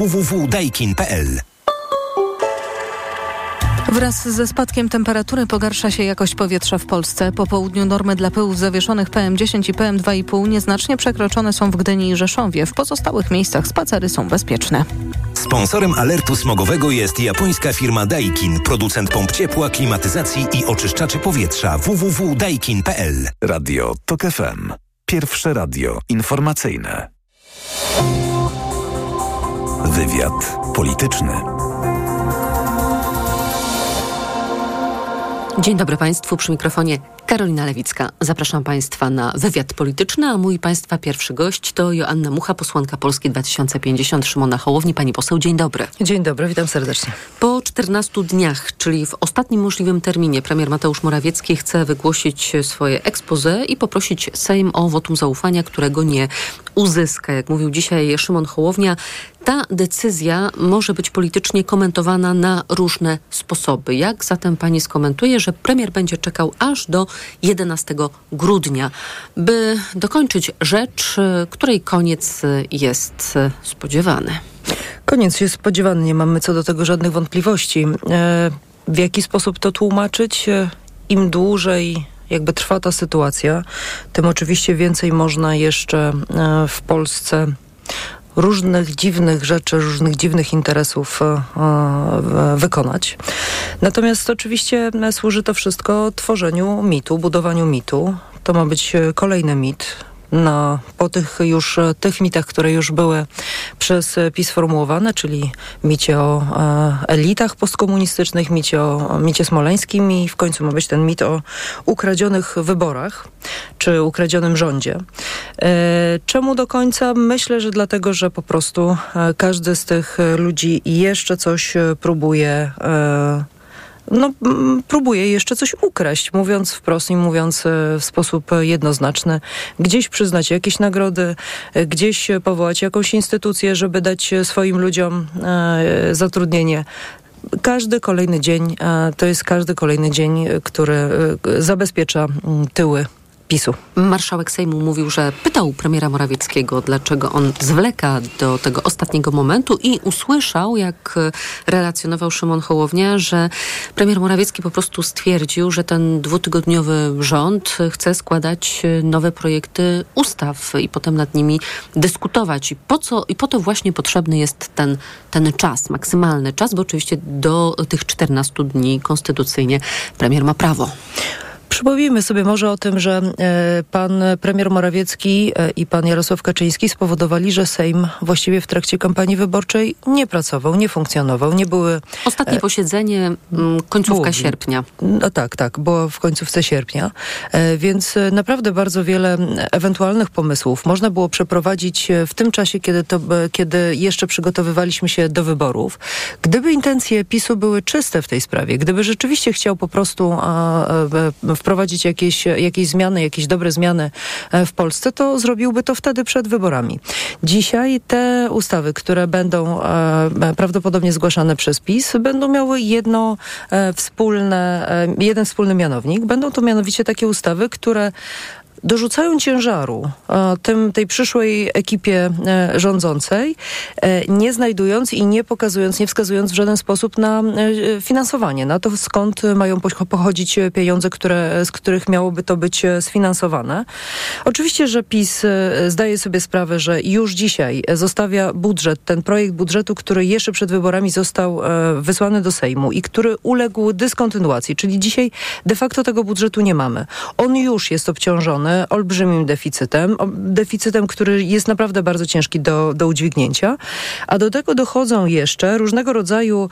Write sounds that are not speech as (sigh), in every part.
www.daikin.pl Wraz ze spadkiem temperatury pogarsza się jakość powietrza w Polsce. Po południu normy dla pyłów zawieszonych PM10 i PM2,5 nieznacznie przekroczone są w Gdyni i Rzeszowie. W pozostałych miejscach spacery są bezpieczne. Sponsorem alertu smogowego jest japońska firma Daikin, producent pomp ciepła, klimatyzacji i oczyszczaczy powietrza www.daikin.pl. Radio TOK FM. Pierwsze radio informacyjne. Wywiad polityczny. Dzień dobry Państwu, przy mikrofonie Karolina Lewicka. Zapraszam Państwa na wywiad polityczny, a mój Państwa pierwszy gość to Joanna Mucha, posłanka Polski 2050, Szymona Hołowni. Pani poseł, dzień dobry. Dzień dobry, witam serdecznie. Po 14 dniach, czyli w ostatnim możliwym terminie, premier Mateusz Morawiecki chce wygłosić swoje expose i poprosić Sejm o wotum zaufania, którego nie uzyska. Jak mówił dzisiaj Szymon Hołownia, ta decyzja może być politycznie komentowana na różne sposoby. Jak zatem pani skomentuje, że premier będzie czekał aż do 11 grudnia, by dokończyć rzecz, której koniec jest spodziewany? Koniec jest spodziewany, nie mamy co do tego żadnych wątpliwości. E, w jaki sposób to tłumaczyć? E, Im dłużej jakby trwa ta sytuacja, tym oczywiście więcej można jeszcze e, w Polsce różnych dziwnych rzeczy, różnych dziwnych interesów wykonać. Natomiast oczywiście służy to wszystko tworzeniu mitu, budowaniu mitu. To ma być kolejny mit, na, po tych już tych mitach, które już były przez PiS sformułowane, czyli micie o e, elitach postkomunistycznych, micie o micie smoleńskim i w końcu ma być ten mit o ukradzionych wyborach czy ukradzionym rządzie. E, czemu do końca? Myślę, że dlatego, że po prostu e, każdy z tych ludzi jeszcze coś próbuje e, no, próbuje jeszcze coś ukraść, mówiąc wprost i mówiąc e, w sposób jednoznaczny. Gdzieś przyznać jakieś nagrody, e, gdzieś powołać jakąś instytucję, żeby dać swoim ludziom e, zatrudnienie każdy kolejny dzień to jest każdy kolejny dzień, który zabezpiecza tyły PiSu. Marszałek Sejmu mówił, że pytał premiera Morawieckiego, dlaczego on zwleka do tego ostatniego momentu i usłyszał, jak relacjonował Szymon Hołownia, że premier Morawiecki po prostu stwierdził, że ten dwutygodniowy rząd chce składać nowe projekty ustaw i potem nad nimi dyskutować. I po, co, i po to właśnie potrzebny jest ten, ten czas, maksymalny czas, bo oczywiście do tych 14 dni konstytucyjnie premier ma prawo. Przypomnijmy sobie może o tym, że e, pan premier Morawiecki e, i pan Jarosław Kaczyński spowodowali, że Sejm właściwie w trakcie kampanii wyborczej nie pracował, nie funkcjonował, nie były... Ostatnie e, posiedzenie, mm, końcówka było, sierpnia. No tak, tak, było w końcówce sierpnia, więc naprawdę bardzo wiele ewentualnych pomysłów można było przeprowadzić w tym czasie, kiedy, to, kiedy jeszcze przygotowywaliśmy się do wyborów. Gdyby intencje PiSu były czyste w tej sprawie, gdyby rzeczywiście chciał po prostu wprowadzić jakieś, jakieś zmiany, jakieś dobre zmiany e, w Polsce, to zrobiłby to wtedy przed wyborami. Dzisiaj te ustawy, które będą e, prawdopodobnie zgłaszane przez PiS, będą miały jedno e, wspólne, jeden wspólny mianownik. Będą to mianowicie takie ustawy, które dorzucają ciężaru e, tym, tej przyszłej ekipie e, rządzącej, e, nie znajdując i nie pokazując, nie wskazując w żaden sposób na finansowanie, na to skąd mają pochodzić pieniądze, które, z których miałoby to być sfinansowane. Oczywiście, że PiS zdaje sobie sprawę, że już dzisiaj zostawia budżet, ten projekt budżetu, który jeszcze przed wyborami został wysłany do Sejmu i który uległ dyskontynuacji, czyli dzisiaj de facto tego budżetu nie mamy. On już jest obciążony olbrzymim deficytem, deficytem, który jest naprawdę bardzo ciężki do, do udźwignięcia, a do tego dochodzą jeszcze różnego rodzaju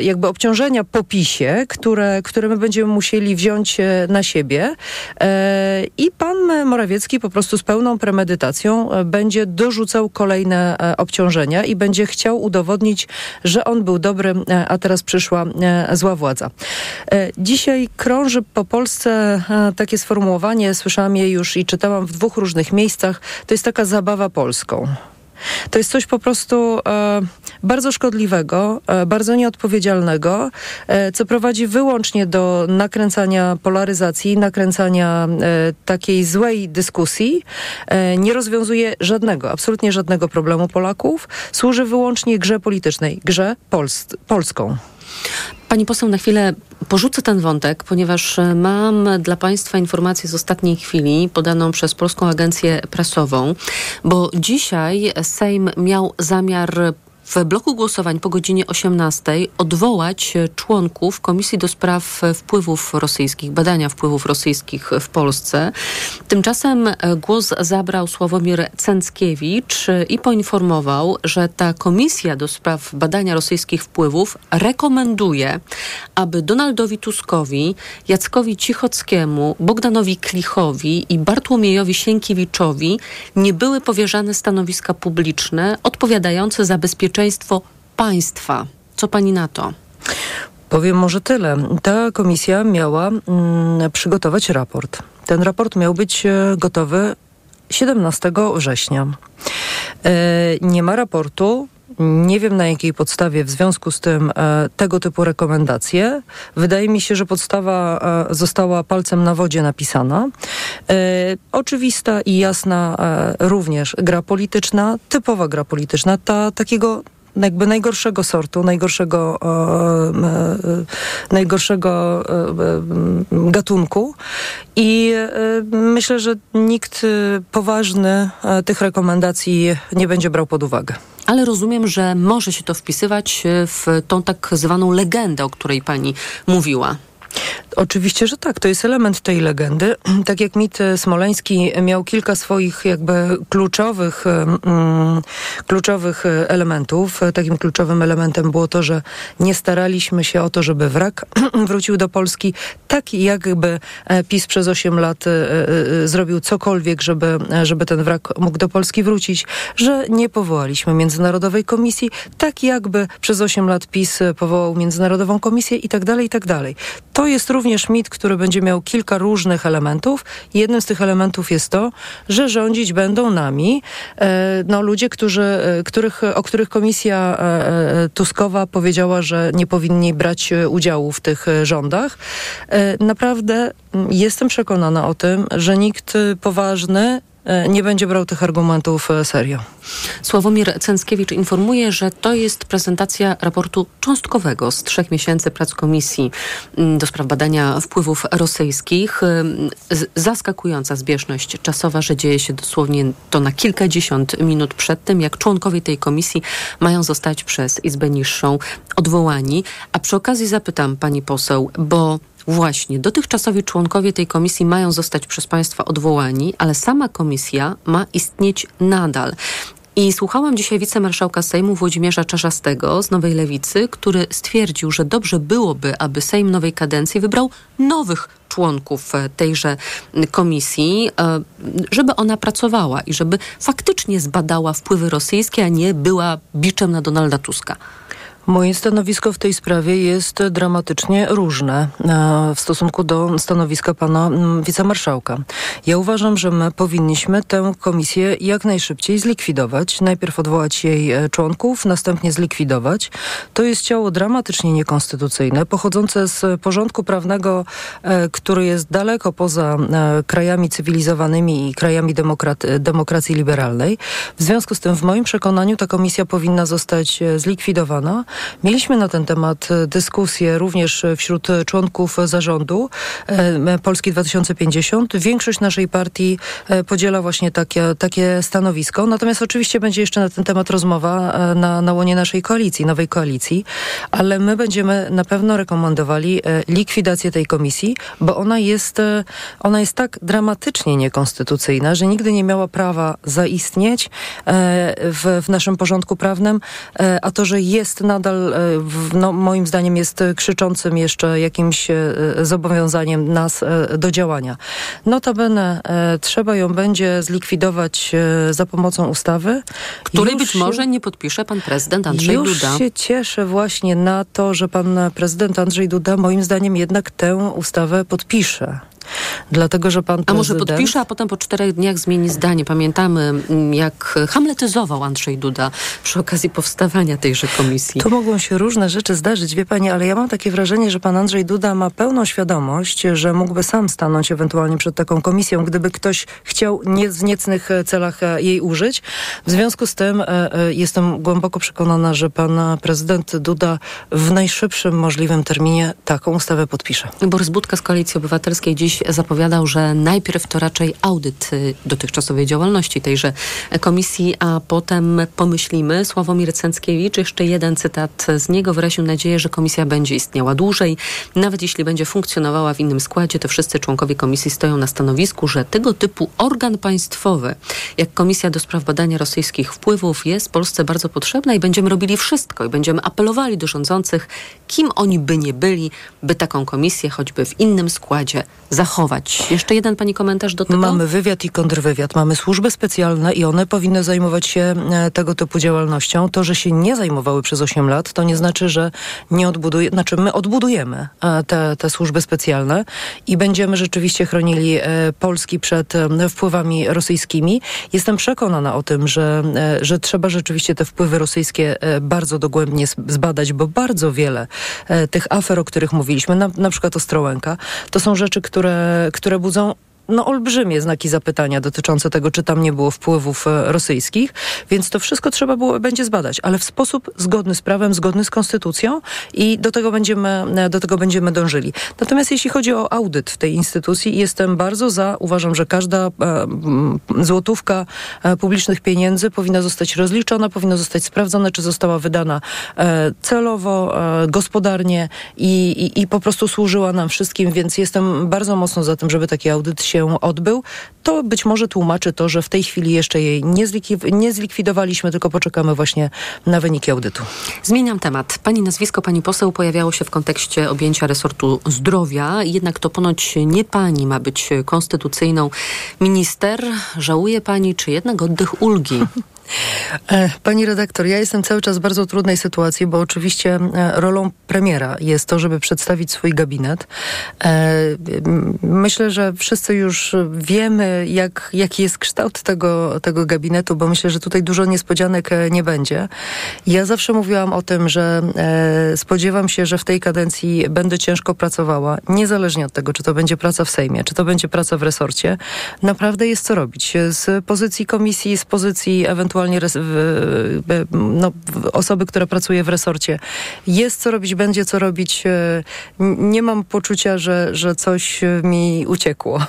jakby obciążenia po PiSie, które, które my będziemy musieli wziąć e, na siebie e, i pan Morawiecki po prostu z pełną premedytacją e, będzie dorzucał kolejne obciążenia i będzie chciał udowodnić, że on był dobry, a teraz przyszła zła władza. Dzisiaj krąży po Polsce takie sformułowanie, słyszałam je już i czytałam w dwóch różnych miejscach. To jest taka zabawa polską. To jest coś po prostu e, bardzo szkodliwego, e, bardzo nieodpowiedzialnego, e, co prowadzi wyłącznie do nakręcania polaryzacji, nakręcania e, takiej złej dyskusji. E, nie rozwiązuje żadnego, absolutnie żadnego problemu Polaków. Służy wyłącznie grze politycznej, grze Pols polską. Pani poseł, na chwilę porzucę ten wątek, ponieważ e, mam dla Państwa informację z ostatniej chwili podaną przez Polską Agencję Prasową, bo dzisiaj Sejm miał zamiar w bloku głosowań po godzinie 18 odwołać członków Komisji do Spraw Wpływów Rosyjskich, badania wpływów rosyjskich w Polsce. Tymczasem głos zabrał Sławomir Cęckiewicz i poinformował, że ta Komisja do Spraw Badania Rosyjskich Wpływów rekomenduje, aby Donaldowi Tuskowi, Jackowi Cichockiemu, Bogdanowi Klichowi i Bartłomiejowi Sienkiewiczowi nie były powierzane stanowiska publiczne odpowiadające za bezpieczeństwo bezpieczeństwo państwa. Co pani na to? Powiem może tyle. Ta komisja miała mm, przygotować raport. Ten raport miał być e, gotowy 17 września. E, nie ma raportu. Nie wiem na jakiej podstawie w związku z tym e, tego typu rekomendacje. Wydaje mi się, że podstawa e, została palcem na wodzie napisana. E, oczywista i jasna również gra polityczna, typowa gra polityczna, ta takiego jakby najgorszego sortu, najgorszego, najgorszego gatunku. I myślę, że nikt poważny tych rekomendacji nie będzie brał pod uwagę. Ale rozumiem, że może się to wpisywać w tą tak zwaną legendę, o której pani mówiła. Oczywiście, że tak. To jest element tej legendy. (clears throat) Tak jak mit smoleński miał kilka swoich jakby kluczowych, mm, kluczowych elementów. Takim kluczowym elementem było to, że nie staraliśmy się o to, żeby wrak (clears throat) wrócił do Polski. Tak jakby e, PiS przez 8 lat e, e, zrobił cokolwiek, żeby, żeby ten wrak mógł do Polski wrócić. Że nie powołaliśmy Międzynarodowej Komisji. Tak jakby przez 8 lat PiS powołał Międzynarodową Komisję i tak dalej, i tak dalej. To jest również mit, który będzie miał kilka różnych elementów. Jednym z tych elementów jest to, że rządzić będą nami e, no, ludzie, którzy, e, których, o których komisja e, Tuskowa powiedziała, że nie powinni brać udziału w tych rządach. Naprawdę jestem przekonana o tym, że nikt poważny nie będzie brał tych argumentów e, serio. Sławomir Cęckiewicz informuje, że to jest prezentacja raportu cząstkowego z trzech miesięcy prac Komisji mm, do spraw badania wpływów rosyjskich. E, zaskakująca zbieżność czasowa, że dzieje się dosłownie to na kilkadziesiąt minut przed tym, jak członkowie tej komisji mają zostać przez Izbę Niższą odwołani. A przy okazji zapytam pani poseł, bo Właśnie, dotychczasowi członkowie tej komisji mają zostać przez państwa odwołani, ale sama komisja ma istnieć nadal. I słuchałam dzisiaj wicemarszałka Sejmu Włodzimierza Czarzastego z Nowej Lewicy, który stwierdził, że dobrze byłoby, aby Sejm nowej kadencji wybrał nowych członków e, tejże komisji, e, żeby ona pracowała i żeby faktycznie zbadała wpływy rosyjskie, a nie była biczem na Donalda Tuska. Moje stanowisko w tej sprawie jest dramatycznie różne e, w stosunku do stanowiska pana mm, wicemarszałka. Ja uważam, że my powinniśmy tę komisję jak najszybciej zlikwidować. Najpierw odwołać jej e, członków, następnie zlikwidować. To jest ciało dramatycznie niekonstytucyjne, pochodzące z porządku prawnego, e, który jest daleko poza krajami cywilizowanymi i krajami demokracji liberalnej. W związku z tym, w moim przekonaniu, ta komisja powinna zostać zlikwidowana Mieliśmy na ten temat e, dyskusję również e, wśród członków zarządu e, Polski 2050. Większość naszej partii podziela właśnie takie, takie stanowisko. Natomiast oczywiście będzie jeszcze na ten temat rozmowa na, na łonie naszej koalicji, nowej koalicji, ale my będziemy na pewno rekomendowali likwidację tej komisji, bo ona jest, ona jest tak dramatycznie niekonstytucyjna, że nigdy nie miała prawa zaistnieć w, w naszym porządku prawnym, a to, że jest nadal nadal e, no, moim zdaniem jest krzyczącym jeszcze jakimś e, zobowiązaniem nas e, do działania. Notabene trzeba ją będzie zlikwidować za pomocą ustawy. Której być może nie podpisze pan prezydent Andrzej już Duda. Już się cieszę właśnie na to, że pan prezydent Andrzej Duda moim zdaniem jednak tę ustawę podpisze. Dlatego że pan A może prezydent... podpisze, a potem po czterech dniach zmieni zdanie. Pamiętamy, mm, jak hamletyzował Andrzej Duda przy okazji powstawania tejże komisji. To mogą się różne rzeczy zdarzyć, wie pani, ale ja mam takie wrażenie, że pan Andrzej Duda ma pełną świadomość, że mógłby sam stanąć ewentualnie przed taką komisją, gdyby ktoś chciał nie, w niecnych e, celach e, jej użyć. W związku z tym e, jestem głęboko przekonana, że pan prezydent Duda w najszybszym możliwym terminie taką ustawę podpisze. Borys Budka z Koalicji Obywatelskiej dziś zapowiadał, że najpierw to raczej audyt y, dotychczasowej działalności tejże komisji, a potem pomyślimy. Sławomir Cęckiewicz, jeszcze jeden cytat z niego, wyraził nadzieję, że komisja będzie istniała dłużej. Nawet jeśli będzie funkcjonowała w innym składzie, to wszyscy członkowie komisji stoją na stanowisku, że tego typu organ państwowy, jak Komisja do Spraw Badania Rosyjskich Wpływów jest Polsce bardzo potrzebna i będziemy robili wszystko i będziemy apelowali do rządzących, kim oni by nie byli, by taką komisję choćby w innym składzie zachować. Jeszcze jeden pani komentarz do tego? Mamy wywiad i kontrwywiad, mamy służby specjalne i one powinny zajmować się e, tego typu działalnością. To, że się nie zajmowały przez 8 lat, to nie znaczy, że nie odbuduje, znaczy my odbudujemy e, te, te służby specjalne i będziemy rzeczywiście chronili e, Polski przed wpływami rosyjskimi. Jestem przekonana o tym, że, że trzeba rzeczywiście te wpływy rosyjskie bardzo dogłębnie zbadać, bo bardzo wiele tych afer, o których mówiliśmy, na, na przykład Ostrołęka, to są rzeczy, które, które budzą no, olbrzymie znaki zapytania dotyczące tego, czy tam nie było wpływów e, rosyjskich, więc to wszystko trzeba było, będzie zbadać, ale w sposób zgodny z prawem, zgodny z konstytucją i do tego będziemy, e, do tego będziemy dążyli. Natomiast jeśli chodzi o audyt w tej instytucji, jestem bardzo za. Uważam, że każda e, złotówka publicznych pieniędzy powinna zostać rozliczona, powinna zostać sprawdzona, czy została wydana celowo, gospodarnie i, i, i po prostu służyła nam wszystkim, więc jestem bardzo mocno za tym, żeby taki audyt się odbył. To być może tłumaczy to, że w tej chwili jeszcze jej nie, zlikwi- nie zlikwidowaliśmy, tylko poczekamy właśnie na wyniki audytu. Zmieniam temat. Pani nazwisko, pani poseł pojawiało się w kontekście objęcia resortu zdrowia, jednak to ponoć nie pani ma być konstytucyjną minister. Żałuje pani, czy jednak oddech ulgi? (laughs) E, Pani redaktor, ja jestem cały czas w bardzo trudnej sytuacji, bo oczywiście e, rolą premiera jest to, żeby przedstawić swój gabinet. E, Myślę, że wszyscy już wiemy, jak, jaki jest kształt tego, tego gabinetu, bo myślę, że tutaj dużo niespodzianek nie będzie. Ja zawsze mówiłam o tym, że spodziewam się, że w tej kadencji będę ciężko pracowała, niezależnie od tego, czy to będzie praca w Sejmie, czy to będzie praca w resorcie. Naprawdę jest co robić. Z pozycji komisji, z pozycji ewentualnie res, w, w, no, osoby, która pracuje w resorcie. Jest co robić, będzie co robić. E, Nie mam poczucia, że, że coś e, mi uciekło.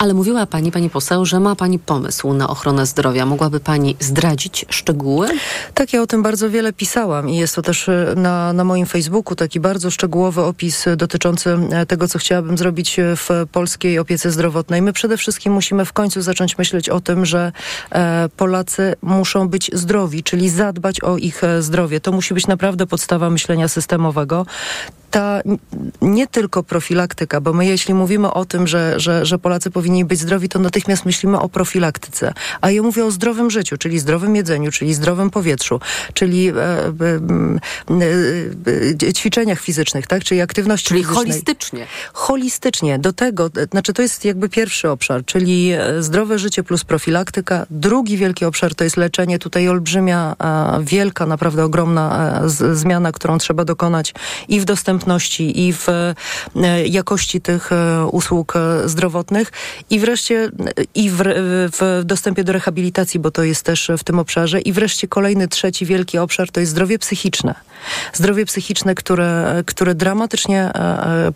Ale mówiła pani, pani poseł, że ma pani pomysł na ochronę zdrowia. Mogłaby pani zdradzić szczegóły? Tak, ja o tym bardzo wiele pisałam i jest to też e, na, na moim Facebooku taki bardzo szczegółowy opis dotyczący e, tego, co chciałabym zrobić e, w polskiej opiece zdrowotnej. My przede wszystkim musimy w końcu zacząć myśleć o tym, że Polacy muszą być zdrowi, czyli zadbać o ich zdrowie. To musi być naprawdę podstawa myślenia systemowego. Ta nie tylko profilaktyka, bo my jeśli mówimy o tym, że, że, że Polacy powinni być zdrowi, to natychmiast myślimy o profilaktyce. A ja mówię o zdrowym życiu, czyli zdrowym jedzeniu, czyli zdrowym powietrzu, czyli e, e, e, e, ćwiczeniach fizycznych, tak? czyli aktywności Czyli fizycznej. holistycznie. Holistycznie do tego, e, znaczy to jest jakby pierwszy obszar, czyli e, zdrowe życie plus profilaktyka. Drugi wielki obszar to jest leczenie. Tutaj olbrzymia, e, wielka, naprawdę ogromna e, zmiana, którą trzeba dokonać i w dostępności, i w e, jakości tych e, usług e, zdrowotnych i wreszcie i w, w dostępie do rehabilitacji, bo to jest też w tym obszarze i wreszcie kolejny, trzeci wielki obszar to jest zdrowie psychiczne. Zdrowie psychiczne, które, które dramatycznie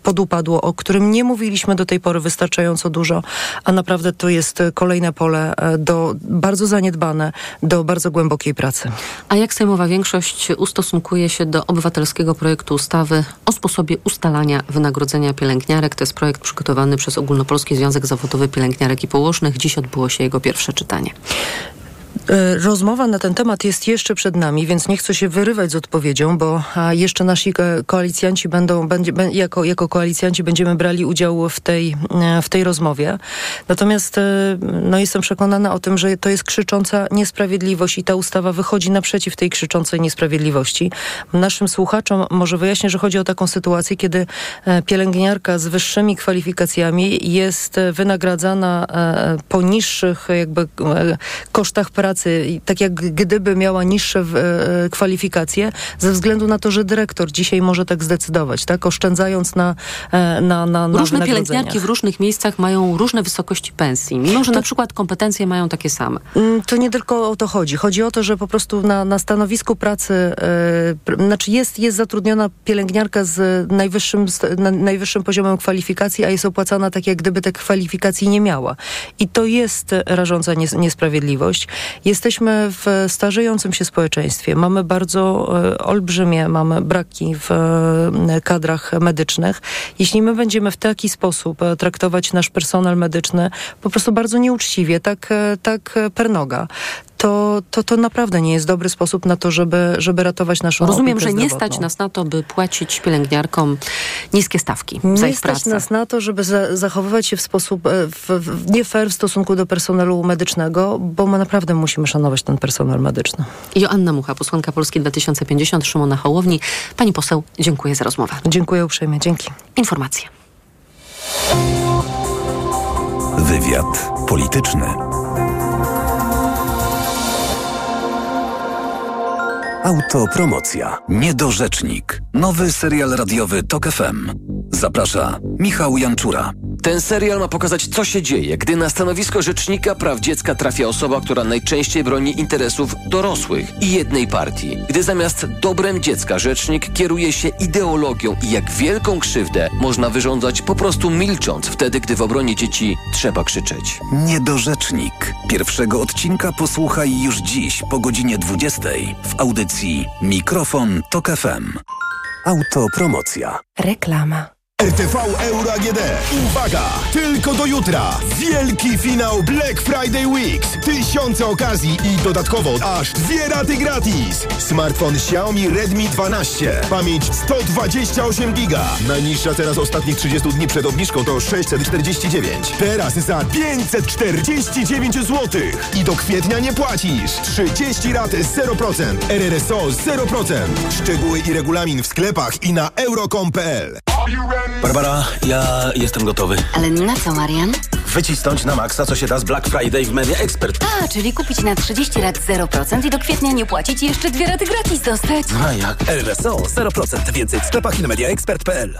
podupadło, o którym nie mówiliśmy do tej pory wystarczająco dużo, a naprawdę to jest kolejne pole do bardzo zaniedbane, do bardzo głębokiej pracy. A jak sejmowa większość ustosunkuje się do obywatelskiego projektu ustawy o sposobie ustalania wynagrodzenia pielęgniarek? To jest projekt przygotowany przez Ogólnopolski Związek Zawodowy Pielęgniarek i Położnych. Dziś odbyło się jego pierwsze czytanie. E, rozmowa na ten temat jest jeszcze przed nami, więc nie chcę się wyrywać z odpowiedzią, bo jeszcze nasi koalicjanci będą, jako, jako koalicjanci będziemy brali udział w tej, e, w tej rozmowie. Natomiast e, no, jestem przekonana o tym, że to jest krzycząca niesprawiedliwość i ta ustawa wychodzi naprzeciw tej krzyczącej niesprawiedliwości. Naszym słuchaczom może wyjaśnię, że chodzi o taką sytuację, kiedy pielęgniarka z wyższymi kwalifikacjami jest wynagradzana po niższych jakby kosztach pracy pracy, tak jak gdyby miała niższe e, kwalifikacje, ze względu na to, że dyrektor dzisiaj może tak zdecydować, tak? Oszczędzając na, e, na, na, na Różne pielęgniarki w różnych miejscach mają różne wysokości pensji, mimo że to, na przykład kompetencje mają takie same. Mm, to nie tylko o to chodzi. Chodzi o to, że po prostu na, na stanowisku pracy, yy, znaczy jest, jest zatrudniona pielęgniarka z najwyższym, z najwyższym poziomem kwalifikacji, a jest opłacana tak, jak gdyby te kwalifikacji nie miała. I to jest rażąca niesprawiedliwość. Jesteśmy w starzejącym się społeczeństwie. Mamy bardzo e, olbrzymie, mamy braki w e, kadrach medycznych. Jeśli my będziemy w taki sposób e, traktować nasz personel medyczny po prostu bardzo nieuczciwie, tak, tak per noga, to, to, to naprawdę nie jest dobry sposób na to, żeby, żeby ratować naszą Rozumiem, że nie stać nas na to, by płacić pielęgniarkom niskie stawki nie za ich stać pracę. nas na to, żeby za, zachowywać się w sposób e, w, w, nie fair w stosunku do personelu medycznego, bo my naprawdę musimy szanować ten personel medyczny. Joanna Mucha, posłanka Polski 2050, Szymona Hołowni. Pani poseł, dziękuję za rozmowę. Dziękuję uprzejmie. Dzięki. Informacje. Wywiad polityczny. Autopromocja. Niedorzecznik. Nowy serial radiowy TOK FM. Zaprasza Michał Janczura. Ten serial ma pokazać, co się dzieje, gdy na stanowisko rzecznika praw dziecka trafia osoba, która najczęściej broni interesów dorosłych i jednej partii. Gdy zamiast dobrem dziecka rzecznik kieruje się ideologią i jak wielką krzywdę można wyrządzać po prostu milcząc wtedy, gdy w obronie dzieci trzeba krzyczeć. Niedorzecznik. Pierwszego odcinka posłuchaj już dziś po godzinie 20 w audycji Mikrofon Tok FM. Autopromocja. Reklama. RTV Euro AGD. Uwaga! Tylko do jutra. Wielki finał Black Friday Weeks. Tysiące okazji i dodatkowo aż dwie raty gratis. Smartfon Xiaomi Redmi 12. Pamięć 128 giga. Najniższa teraz ostatnich 30 dni przed obniżką to 649. Teraz za 549 zł. I do kwietnia nie płacisz. 30 rat 0%. RRSO 0%. Szczegóły i regulamin w sklepach i na euro.com.pl. Barbara, ja jestem gotowy. Ale na co, Marian? Wycisnąć na maksa, co się da z Black Friday w Media Expert. A, czyli kupić na 30 lat 0% i do kwietnia nie płacić i jeszcze dwie raty gratis dostać. A jak? RSO 0%. Więcej w sklepach i na mediaexpert.pl.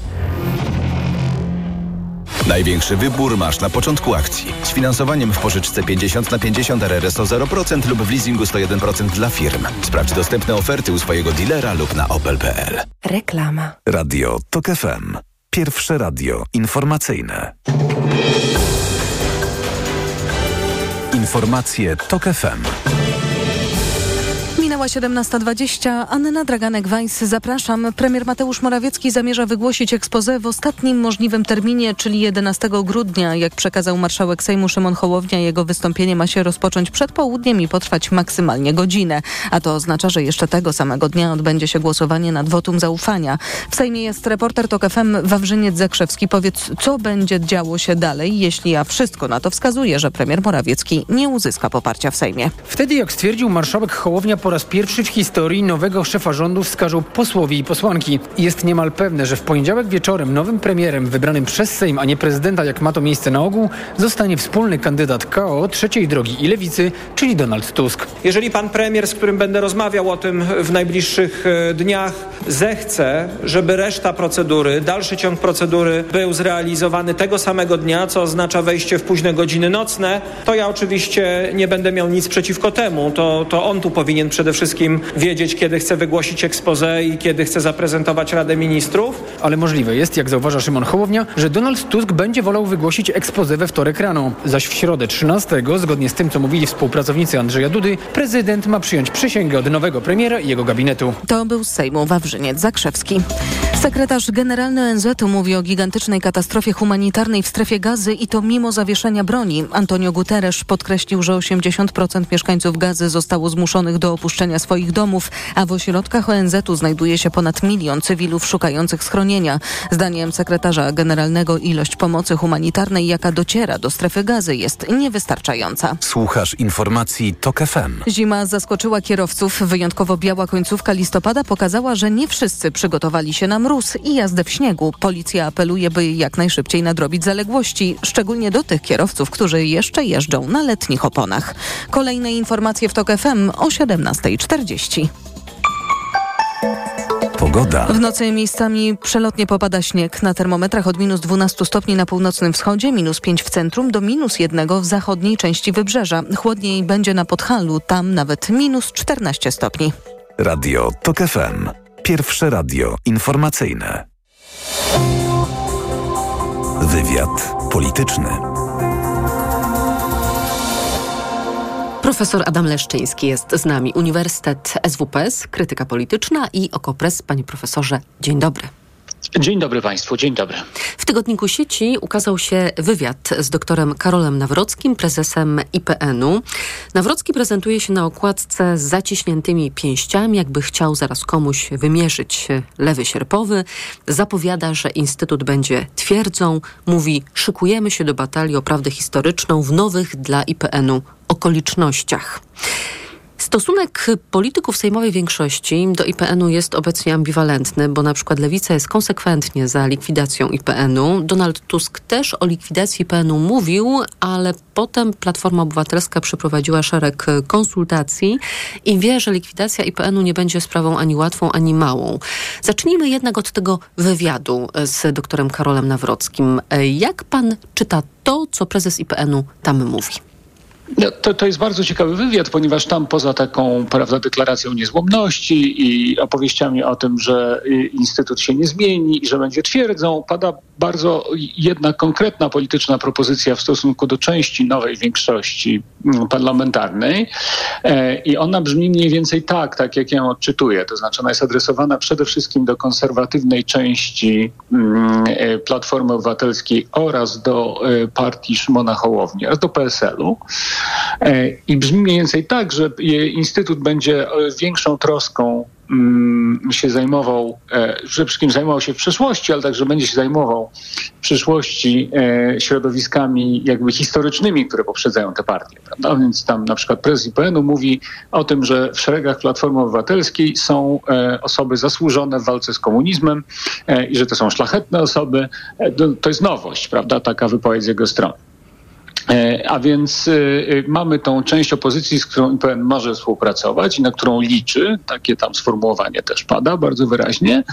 Największy wybór masz na początku akcji. Z finansowaniem w pożyczce 50 na 50 RRSO 0% lub w leasingu 101% dla firm. Sprawdź dostępne oferty u swojego dealera lub na opel.pl. Reklama. Radio TOK FM. Pierwsze radio informacyjne. Informacje TOK FM. Minęła 17.20. Anna Draganek-Weiss, zapraszam. Premier Mateusz Morawiecki zamierza wygłosić ekspozę w ostatnim możliwym terminie, czyli 11 grudnia. Jak przekazał marszałek Sejmu Szymon Hołownia, jego wystąpienie ma się rozpocząć przed południem i potrwać maksymalnie godzinę. A to oznacza, że jeszcze tego samego dnia odbędzie się głosowanie nad wotum zaufania. W Sejmie jest reporter TOK FM Wawrzyniec Zakrzewski. Powiedz, co będzie działo się dalej, jeśli a wszystko na to wskazuje, że premier Morawiecki nie uzyska poparcia w Sejmie. Wtedy, jak stwierdził marszałek Hołownia po raz pierwszy w historii nowego szefa rządu wskażą posłowie i posłanki. Jest niemal pewne, że w poniedziałek wieczorem nowym premierem wybranym przez Sejm, a nie prezydenta, jak ma to miejsce na ogół, zostanie wspólny kandydat KO trzeciej drogi i lewicy, czyli Donald Tusk. Jeżeli pan premier, z którym będę rozmawiał o tym w najbliższych e, dniach, zechce, żeby reszta procedury, dalszy ciąg procedury był zrealizowany tego samego dnia, co oznacza wejście w późne godziny nocne, to ja oczywiście nie będę miał nic przeciwko temu. To, to on tu powinien przede wszystkim wiedzieć, kiedy chce wygłosić ekspozę i kiedy chce zaprezentować Radę Ministrów. Ale możliwe jest, jak zauważa Szymon Hołownia, że Donald Tusk będzie wolał wygłosić ekspozę we wtorek rano. Zaś w środę 13, zgodnie z tym, co mówili współpracownicy Andrzeja Dudy, prezydent ma przyjąć przysięgę od nowego premiera i jego gabinetu. To był Sejmu Wawrzyniec Zakrzewski. Sekretarz generalny ONZ mówi o gigantycznej katastrofie humanitarnej w strefie gazy i to mimo zawieszenia broni. Antonio Guterres podkreślił, że 80% mieszkańców gazy zostało zmuszonych do opuszczenia swoich domów, a w ośrodkach ONZ-u znajduje się ponad milion cywilów szukających schronienia. Zdaniem sekretarza generalnego ilość pomocy humanitarnej, jaka dociera do strefy gazy jest niewystarczająca. Słuchasz informacji TOK FM. Zima zaskoczyła kierowców. Wyjątkowo biała końcówka listopada pokazała, że nie wszyscy przygotowali się na mróz i jazdę w śniegu. Policja apeluje, by jak najszybciej nadrobić zaległości, szczególnie do tych kierowców, którzy jeszcze jeżdżą na letnich oponach. Kolejne informacje w TOK FM o 17.40. Pogoda. W nocy miejscami przelotnie popada śnieg. Na termometrach od minus 12 stopni na północnym wschodzie, minus 5 w centrum, do minus 1 w zachodniej części wybrzeża. Chłodniej będzie na Podhalu, tam nawet minus 14 stopni. Radio TOK FM. Pierwsze radio informacyjne. Wywiad polityczny. Profesor Adam Leszczyński jest z nami. Uniwersytet SWPS, krytyka polityczna i Okopres. Panie profesorze, dzień dobry. Dzień dobry Państwu, dzień dobry. W tygodniku sieci ukazał się wywiad z doktorem Karolem Nawrockim, prezesem IPN-u. Nawrocki prezentuje się na okładce z zaciśniętymi pięściami, jakby chciał zaraz komuś wymierzyć lewy sierpowy. Zapowiada, że Instytut będzie twierdzą. Mówi, szykujemy się do batalii o prawdę historyczną w nowych dla IPN-u okolicznościach. Stosunek polityków sejmowej większości do IPN-u jest obecnie ambiwalentny, bo na przykład Lewica jest konsekwentnie za likwidacją IPN-u. Donald Tusk też o likwidacji IPN-u mówił, ale potem Platforma Obywatelska przeprowadziła szereg konsultacji i wie, że likwidacja IPN-u nie będzie sprawą ani łatwą, ani małą. Zacznijmy jednak od tego wywiadu z doktorem Karolem Nawrockim. Jak pan czyta to, co prezes IPN-u tam mówi? No, to, to jest bardzo ciekawy wywiad, ponieważ tam poza taką prawda, deklaracją niezłomności i opowieściami o tym, że y, Instytut się nie zmieni i że będzie twierdzą, pada bardzo jedna konkretna polityczna propozycja w stosunku do części nowej większości mm, parlamentarnej e, i ona brzmi mniej więcej tak, tak jak ja ją odczytuję. To znaczy ona jest adresowana przede wszystkim do konserwatywnej części mm, e, Platformy Obywatelskiej oraz do e, partii Szymona Hołowni, oraz do PSL-u. I brzmi mniej więcej tak, że Instytut będzie większą troską mm, się zajmował, przede wszystkim zajmował się w przyszłości, ale także będzie się zajmował w przyszłości środowiskami jakby historycznymi, które poprzedzają te partie. Prawda? Więc tam na przykład prezes IPN-u mówi o tym, że w szeregach Platformy Obywatelskiej są osoby zasłużone w walce z komunizmem i że to są szlachetne osoby. To jest nowość, prawda? Taka wypowiedź z jego strony. A więc y, mamy tą część opozycji, z którą IPN może współpracować i na którą liczy, takie tam sformułowanie też pada bardzo wyraźnie.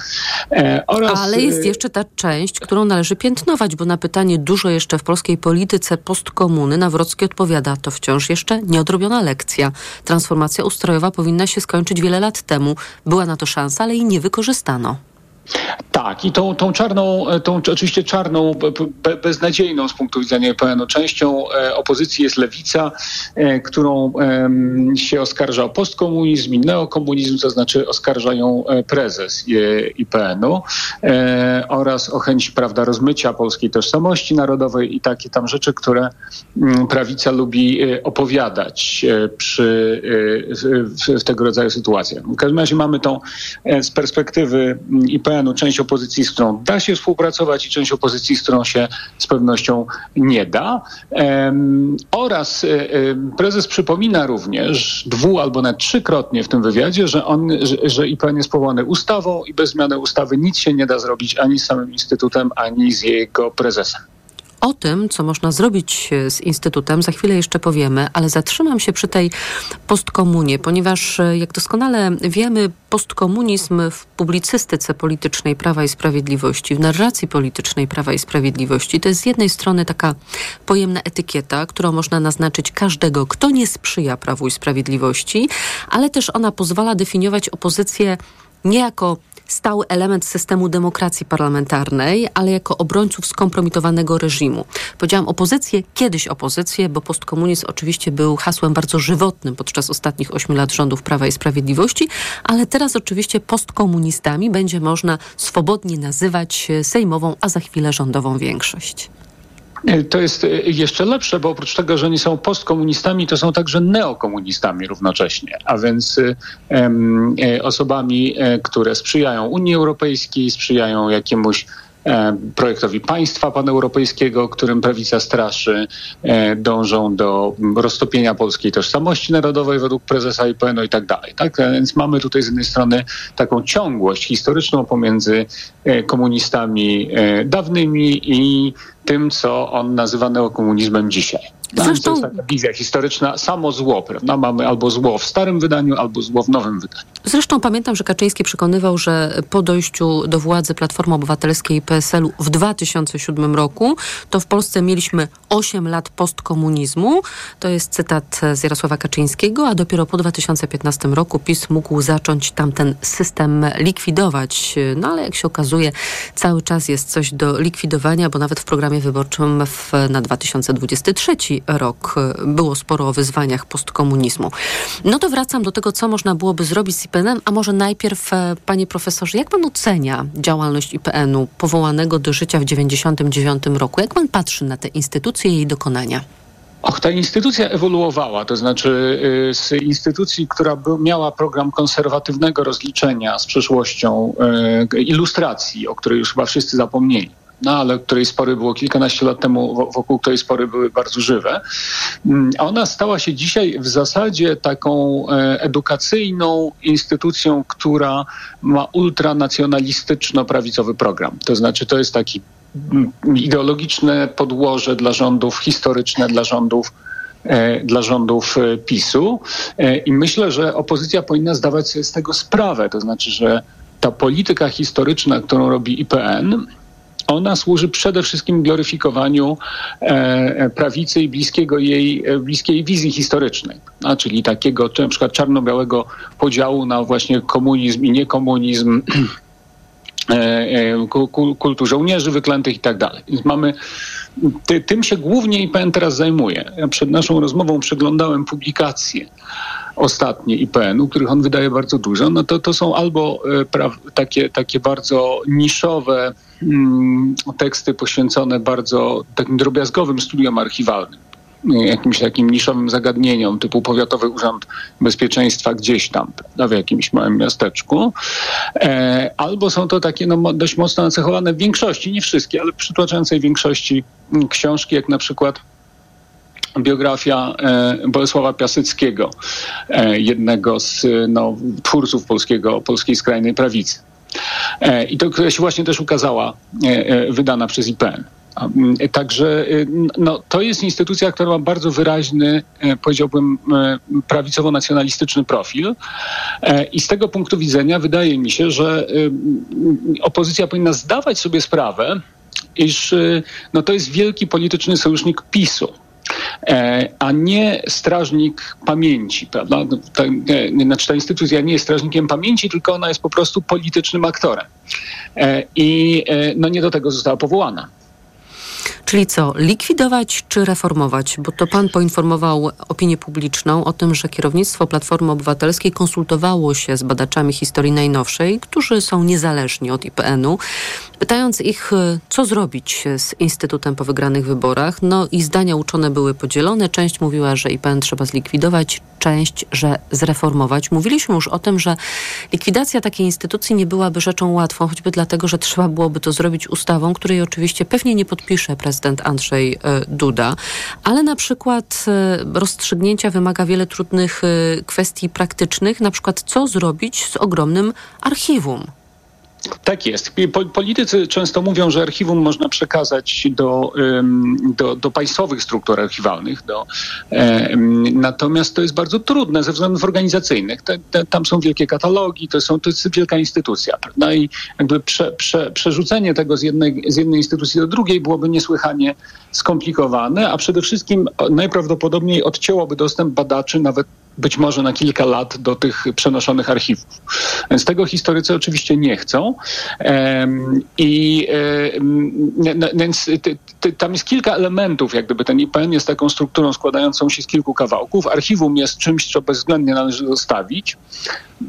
E, oraz... Ale jest jeszcze ta część, którą należy piętnować, bo na pytanie dużo jeszcze w polskiej polityce postkomuny Nawrocki odpowiada, to wciąż jeszcze nieodrobiona lekcja. Transformacja ustrojowa powinna się skończyć wiele lat temu. Była na to szansa, ale jej nie wykorzystano. Tak, i tą, tą czarną, tą oczywiście czarną, be, beznadziejną z punktu widzenia EPN-u częścią e, opozycji jest lewica, e, którą e, się oskarża o postkomunizm i neokomunizm, to znaczy oskarża ją e, prezes e, IPN-u e, oraz o chęć prawda, rozmycia polskiej tożsamości narodowej i takie tam rzeczy, które mm, prawica lubi opowiadać przy, w, w, tego rodzaju sytuacjach. W każdym razie mamy tą z perspektywy IPN IPN-u część opozycji, którą da się współpracować i część opozycji, którą się z pewnością nie da. oraz prezes przypomina również dwu albo nawet trzykrotnie w tym wywiadzie, że, on, że, że IPN jest powołany ustawą i bez zmiany ustawy nic się nie da zrobić ani z samym Instytutem, ani z jego prezesem. O tym, co można zrobić e, z Instytutem, za chwilę jeszcze powiemy, ale zatrzymam się przy tej postkomunie, ponieważ, e, jak doskonale wiemy, postkomunizm w publicystyce politycznej Prawa i Sprawiedliwości, w narracji politycznej Prawa i Sprawiedliwości, to jest z jednej strony taka pojemna etykieta, którą można naznaczyć każdego, kto nie sprzyja Prawu i Sprawiedliwości, ale też ona pozwala definiować opozycję nie jako stały element systemu demokracji parlamentarnej, ale jako obrońców skompromitowanego reżimu. Powiedziałam opozycję, kiedyś opozycję, bo postkomunizm oczywiście był hasłem bardzo żywotnym podczas ostatnich ośmiu lat rządów Prawa i Sprawiedliwości, ale teraz oczywiście postkomunistami będzie można swobodnie nazywać sejmową, a za chwilę rządową większość. To jest e, jeszcze lepsze, bo oprócz tego, że oni są postkomunistami, to są także neokomunistami równocześnie, a więc e, osobami, e, które sprzyjają Unii Europejskiej, sprzyjają jakiemuś E, projektowi państwa paneuropejskiego, którym prawica straszy, e, dążą do roztopienia polskiej tożsamości narodowej według prezesa IPN-u i tak dalej. Tak? E, więc mamy tutaj z jednej strony taką ciągłość historyczną pomiędzy komunistami dawnymi i tym, co on nazywa neokomunizmem dzisiaj. Zresztą... To jest taka wizja historyczna, samo zło, prawda? Mamy albo zło w starym wydaniu, albo zło w nowym wydaniu. Zresztą pamiętam, że Kaczyński przekonywał, że po dojściu do władzy Platformy Obywatelskiej i PSL-u w 2007 roku, to w Polsce mieliśmy 8 lat postkomunizmu. To jest cytat z Jarosława Kaczyńskiego, a dopiero po 2015 roku PiS mógł zacząć tamten system likwidować. No ale jak się okazuje, cały czas jest coś do likwidowania, bo nawet w programie wyborczym w, na 2023 rok było sporo o wyzwaniach postkomunizmu. No to wracam do tego, co można byłoby zrobić z IPN-em, a może najpierw, e, panie profesorze, jak pan ocenia działalność IPN-u powołanego do życia w 1999 roku? Jak pan patrzy na te instytucje i jej dokonania? Och, ta instytucja ewoluowała, to znaczy y, z instytucji, która miała program konserwatywnego rozliczenia z przeszłością, y, ilustracji, o której już chyba wszyscy zapomnieli no ale której spory było kilkanaście lat temu, wokół której spory były bardzo żywe. Mm, ona stała się dzisiaj w zasadzie taką e, edukacyjną instytucją, która ma ultranacjonalistyczno-prawicowy program. To znaczy to jest taki mm, ideologiczne podłoże dla rządów, historyczne dla rządów e, dla rządów e, PiSu i myślę, że opozycja powinna zdawać sobie z tego sprawę. To znaczy, że ta polityka historyczna, którą robi IPN, ona służy przede wszystkim gloryfikowaniu e, e, prawicy i bliskiego jej, e, bliskiej wizji historycznej, a, czyli takiego na przykład czarno-białego podziału na właśnie komunizm i niekomunizm, (clears throat) kultu żołnierzy wyklętych i tak dalej. Więc mamy, ty, tym się głównie IPN teraz zajmuje. Ja przed naszą rozmową przeglądałem publikacje ostatnie IPN-u, których on wydaje bardzo dużo, no to to są albo pra, takie, takie bardzo niszowe teksty poświęcone bardzo takim drobiazgowym studiom archiwalnym jakimś takim niszowym zagadnieniom typu Powiatowy Urząd Bezpieczeństwa gdzieś tam, w jakimś małym miasteczku. E, albo są to takie no, dość mocno nacechowane w większości, nie wszystkie, ale przytłaczającej większości mm, książki, jak na przykład biografia e, Bolesława Piaseckiego, e, jednego z no, twórców polskiego, polskiej skrajnej prawicy. E, I to się właśnie też ukazała, e, e, wydana przez IPN. Także no, to jest instytucja, która ma bardzo wyraźny, powiedziałbym, prawicowo-nacjonalistyczny profil. I z tego punktu widzenia wydaje mi się, że opozycja powinna zdawać sobie sprawę, iż no, to jest wielki polityczny sojusznik PiSu. E, a nie strażnik pamięci, prawda? No, ta, znaczy ta instytucja nie jest strażnikiem pamięci, tylko ona jest po prostu politycznym aktorem. E, I e, no nie do tego została powołana. Czyli co, likwidować czy reformować? Bo to pan poinformował opinię publiczną o tym, że kierownictwo Platformy Obywatelskiej konsultowało się z badaczami historii najnowszej, którzy są niezależni od IPN-u, pytając ich, co zrobić z Instytutem po wygranych wyborach. No i zdania uczone były podzielone. Część mówiła, że IPN trzeba zlikwidować, część, że zreformować. Mówiliśmy już o tym, że likwidacja takiej instytucji nie byłaby rzeczą łatwą, choćby dlatego, że trzeba byłoby to zrobić ustawą, której oczywiście pewnie nie podpisze prezydent Andrzej e, Duda, ale na przykład e, rozstrzygnięcia wymaga wiele trudnych e, kwestii praktycznych, na przykład co zrobić z ogromnym archiwum. Tak jest. Politycy często mówią, że archiwum można przekazać do, do, do państwowych struktur archiwalnych. Do, natomiast to jest bardzo trudne ze względów organizacyjnych. Tam są wielkie katalogi, to, są, to jest wielka instytucja. Prawda? I jakby prze, prze, przerzucenie tego z jednej, z jednej instytucji do drugiej byłoby niesłychanie skomplikowane, a przede wszystkim najprawdopodobniej odcięłoby dostęp badaczy nawet być może na kilka lat do tych przenoszonych archiwów. Więc tego historycy oczywiście nie chcą. I więc tam jest kilka elementów, jak gdyby ten IPN jest taką strukturą składającą się z kilku kawałków. Archiwum jest czymś, co bezwzględnie należy zostawić,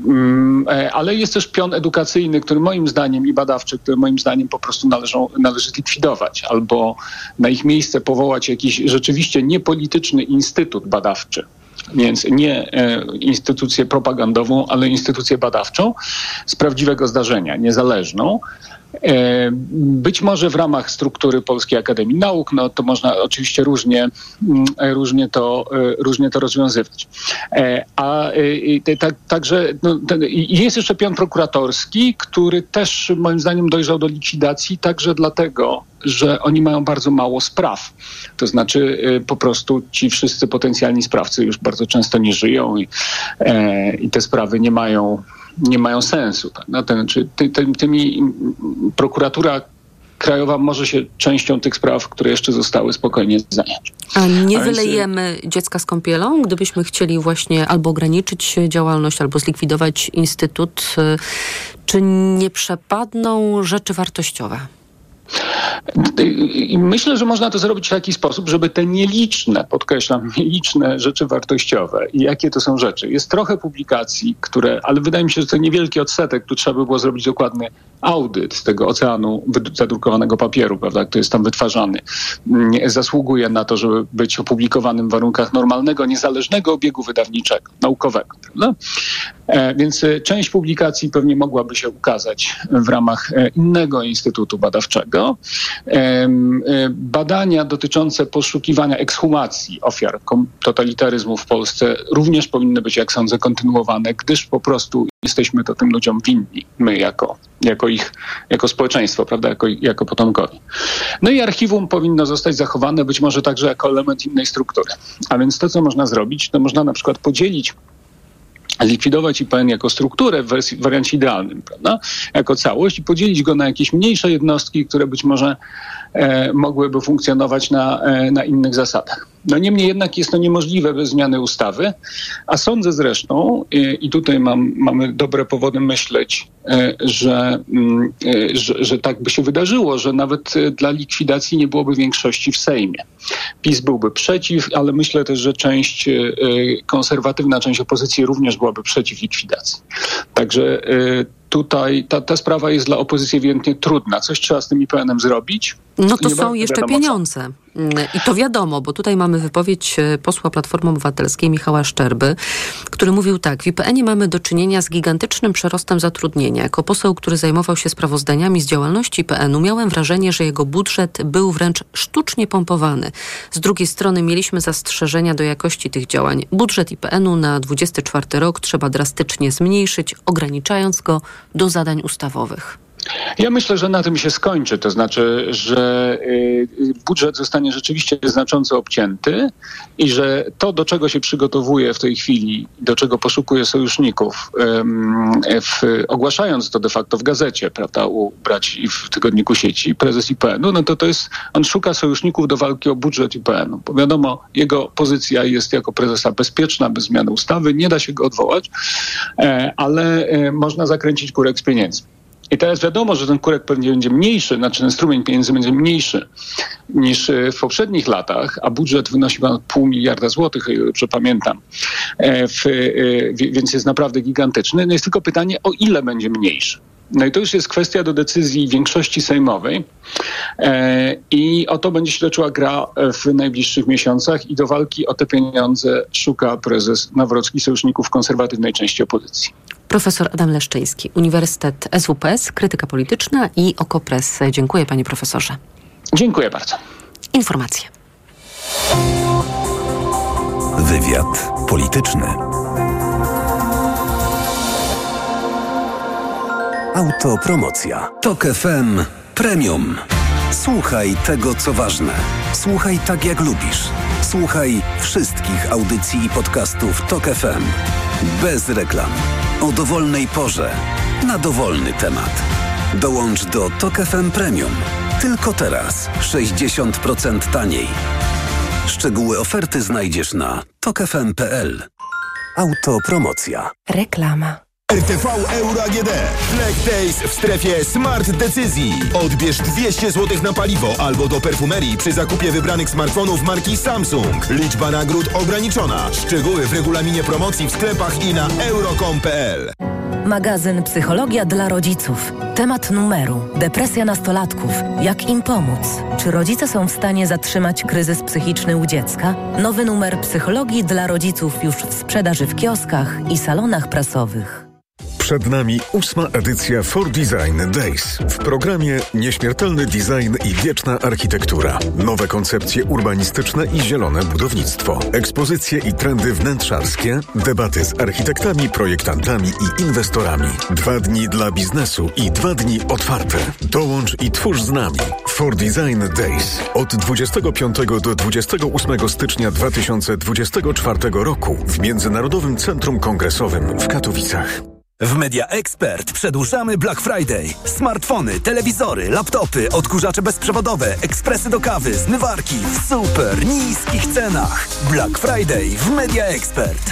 mm, e, ale jest też pion edukacyjny, który moim zdaniem i badawczy, który moim zdaniem po prostu należą, należy zlikwidować albo na ich miejsce powołać jakiś rzeczywiście niepolityczny instytut badawczy więc nie e, instytucję propagandową, ale instytucję badawczą z prawdziwego zdarzenia, niezależną. E, być może w ramach struktury Polskiej Akademii Nauk, no to można oczywiście różnie, mm, różnie, to, e, różnie to rozwiązywać. A tak, także no, jest jeszcze pion prokuratorski, który też moim zdaniem dojrzał do likwidacji, także dlatego, że oni mają bardzo mało spraw. To znaczy po prostu ci wszyscy potencjalni sprawcy już bardzo często nie żyją i, e, i te sprawy nie mają, nie mają sensu. Tak? No, ten, czy ty, ty, tymi prokuratura krajowa może się częścią tych spraw, które jeszcze zostały, spokojnie zająć. A nie wylejemy dziecka z kąpielą, gdybyśmy chcieli właśnie albo ograniczyć działalność, albo zlikwidować instytut, y, czy nie przepadną rzeczy wartościowe? I myślę, że można to zrobić w taki sposób, żeby te nieliczne, podkreślam, (laughs) nieliczne rzeczy wartościowe i jakie to są rzeczy. Jest trochę publikacji, które, ale wydaje mi się, że to niewielki odsetek, tu trzeba by było zrobić dokładny audyt tego oceanu zadrukowanego papieru, prawda, który jest tam wytwarzany. Zasługuje na to, żeby być opublikowanym w warunkach normalnego, niezależnego obiegu wydawniczego, naukowego. Prawda? E, więc e, część publikacji pewnie mogłaby się ukazać w ramach e, innego instytutu badawczego. Badania dotyczące poszukiwania ekshumacji ofiar totalitaryzmu w Polsce również powinny być, jak sądzę, kontynuowane, gdyż po prostu jesteśmy to tym ludziom winni, my jako, jako ich, jako społeczeństwo, prawda, jako, jako potomkowie. No i archiwum powinno zostać zachowane być może także jako element innej struktury. A więc to, co można zrobić, to można na przykład podzielić likwidować IPN jako strukturę w, wersji, w wariancie idealnym, prawda? jako całość i podzielić go na jakieś mniejsze jednostki, które być może e, mogłyby funkcjonować na, e, na innych zasadach. No niemniej jednak jest to niemożliwe bez zmiany ustawy, a sądzę zresztą, i, tutaj mam, mamy dobre powody myśleć, e, że, mm, e, że, że tak by się wydarzyło, że nawet e, dla likwidacji nie byłoby większości w Sejmie. PiS byłby przeciw, ale myślę też, że część konserwatywna, część opozycji również byłaby przeciw likwidacji. Także tutaj ta, ta sprawa jest dla opozycji ewidentnie trudna. Coś trzeba z tym IPN-em zrobić. No to są jeszcze pieniądze. Mm, I to wiadomo, bo tutaj mamy wypowiedź e, posła Platformy Obywatelskiej Michała Szczerby, który mówił tak, w IPN-ie mamy do czynienia z gigantycznym przerostem zatrudnienia. Jako poseł, który zajmował się sprawozdaniami z działalności IPN-u, miałem wrażenie, że jego budżet był wręcz sztucznie pompowany. Z drugiej strony mieliśmy zastrzeżenia do jakości tych działań. Budżet IPN-u na 24 rok trzeba drastycznie zmniejszyć, ograniczając go do zadań ustawowych. Ja myślę, że na tym się skończy. To znaczy, że y, budżet zostanie rzeczywiście znacząco obcięty i że to, do czego się przygotowuje w tej chwili, do czego poszukuje sojuszników, w, ogłaszając to de facto w gazecie, prawda, u braci w tygodniku sieci, prezes IPN-u, no to to jest, on szuka sojuszników do walki o budżet IPN-u. Bo wiadomo, jego pozycja jest jako prezesa bezpieczna, bez zmiany ustawy, nie da się go odwołać, e, ale e, można zakręcić kurek z pieniędzmi. I teraz wiadomo, że ten kurek pewnie będzie mniejszy, znaczy ten strumień pieniędzy będzie mniejszy niż e, w poprzednich latach, a budżet wynosi ponad pół miliarda złotych, o ile dobrze pamiętam. E, w, więc jest naprawdę gigantyczny. No jest tylko pytanie, o ile będzie mniejszy. No i to już jest kwestia do decyzji większości sejmowej e, i o to będzie się toczyła gra w najbliższych miesiącach i do walki o te pieniądze szuka prezes Nawrocki sojuszników konserwatywnej części opozycji. Profesor Adam Leszczyński, Uniwersytet SWPS, krytyka polityczna i Okopres. Dziękuję panie profesorze. Dziękuję bardzo. Informacje. Wywiad polityczny. Autopromocja. Tok FM Premium. Słuchaj tego, co ważne. Słuchaj tak, jak lubisz. Słuchaj wszystkich audycji i podcastów Tok FM. Bez reklam. O dowolnej porze. Na dowolny temat. Dołącz do Tok FM Premium. Tylko teraz. 60% taniej. Szczegóły oferty znajdziesz na tokefm.pl. Autopromocja. Reklama. RTV Euro AGD. Black Days w strefie Smart Decyzji. Odbierz 200 zł na paliwo albo do perfumerii przy zakupie wybranych smartfonów marki Samsung. Liczba nagród ograniczona. Szczegóły w regulaminie promocji w sklepach i na euro.com.pl. Magazyn Psychologia dla rodziców. Temat numeru. Depresja nastolatków. Jak im pomóc? Czy rodzice są w stanie zatrzymać kryzys psychiczny u dziecka? Nowy numer Psychologii dla rodziców już w sprzedaży w kioskach i salonach prasowych. Przed nami ósma edycja For Design Days. W programie nieśmiertelny design i wieczna architektura. Nowe koncepcje urbanistyczne i zielone budownictwo. Ekspozycje i trendy wnętrzarskie. Debaty z architektami, projektantami i inwestorami. Dwa dni dla biznesu i dwa dni otwarte. Dołącz i twórz z nami. For Design Days. Od 25 do 28 stycznia 2024 roku w Międzynarodowym Centrum Kongresowym w Katowicach. W Media Expert przedłużamy Black Friday. Smartfony, telewizory, laptopy, odkurzacze bezprzewodowe, ekspresy do kawy, zmywarki w super niskich cenach. Black Friday w Media Expert.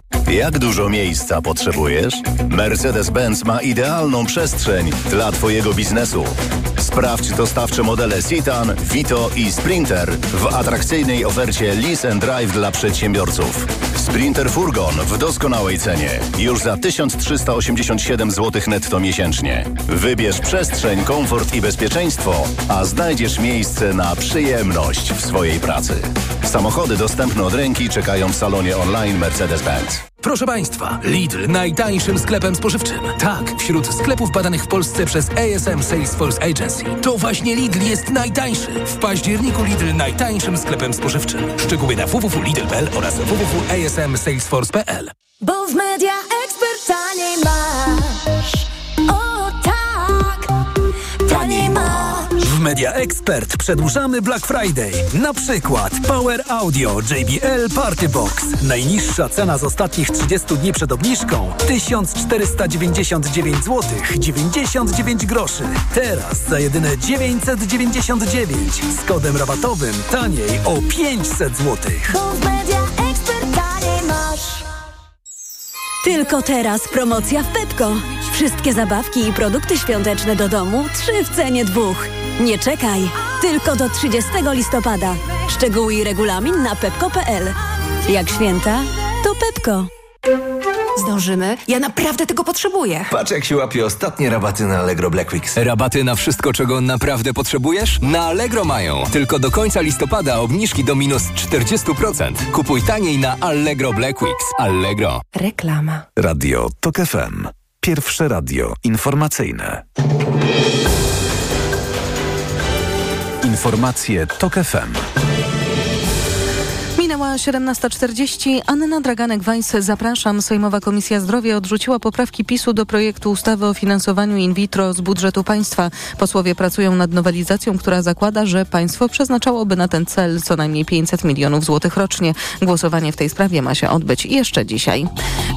Jak dużo miejsca potrzebujesz? Mercedes-Benz ma idealną przestrzeń dla Twojego biznesu. Sprawdź dostawcze modele Citan, Vito i Sprinter w atrakcyjnej ofercie Lease and Drive dla przedsiębiorców. Sprinter Furgon w doskonałej cenie. Już za 1387 zł netto miesięcznie. Wybierz przestrzeń, komfort i bezpieczeństwo, a znajdziesz miejsce na przyjemność w swojej pracy. Samochody dostępne od ręki czekają w salonie online Mercedes-Benz. Proszę Państwa, Lidl najtańszym sklepem spożywczym. Tak, wśród sklepów badanych w Polsce przez ASM Salesforce Agency. To właśnie Lidl jest najtańszy. W październiku Lidl najtańszym sklepem spożywczym. Szczegóły na www.lidl.pl oraz www.asmsalesforce.pl Bo w Media Expert taniej masz. Media Expert przedłużamy Black Friday. Na przykład Power Audio JBL Party Box. Najniższa cena z ostatnich 30 dni przed obniżką 1499 zł 99 groszy. Teraz za jedyne 999 z kodem rabatowym taniej o 500 zł. Tylko teraz promocja w Pepko. Wszystkie zabawki i produkty świąteczne do domu trzy w cenie dwóch. Nie czekaj, tylko do 30 listopada. Szczegóły i regulamin na pepko.pl. Jak święta, to Pepko. Zdążymy? Ja naprawdę tego potrzebuję. Patrz jak się łapie ostatnie rabaty na Allegro Black Weeks. Rabaty na wszystko, czego naprawdę potrzebujesz? Na Allegro mają. Tylko do końca listopada obniżki do minus 40%. Kupuj taniej na Allegro Black Weeks. Allegro. Reklama. Radio TOK FM. Pierwsze radio informacyjne. Informacje TOK FM. Minęła Minęła 17.40. Anna Draganek-Weiss, zapraszam. Sejmowa Komisja Zdrowia odrzuciła poprawki PiSu do projektu ustawy o finansowaniu in vitro z budżetu państwa. Posłowie pracują nad nowelizacją, która zakłada, że państwo przeznaczałoby na ten cel co najmniej 500 milionów złotych rocznie. Głosowanie w tej sprawie ma się odbyć jeszcze dzisiaj.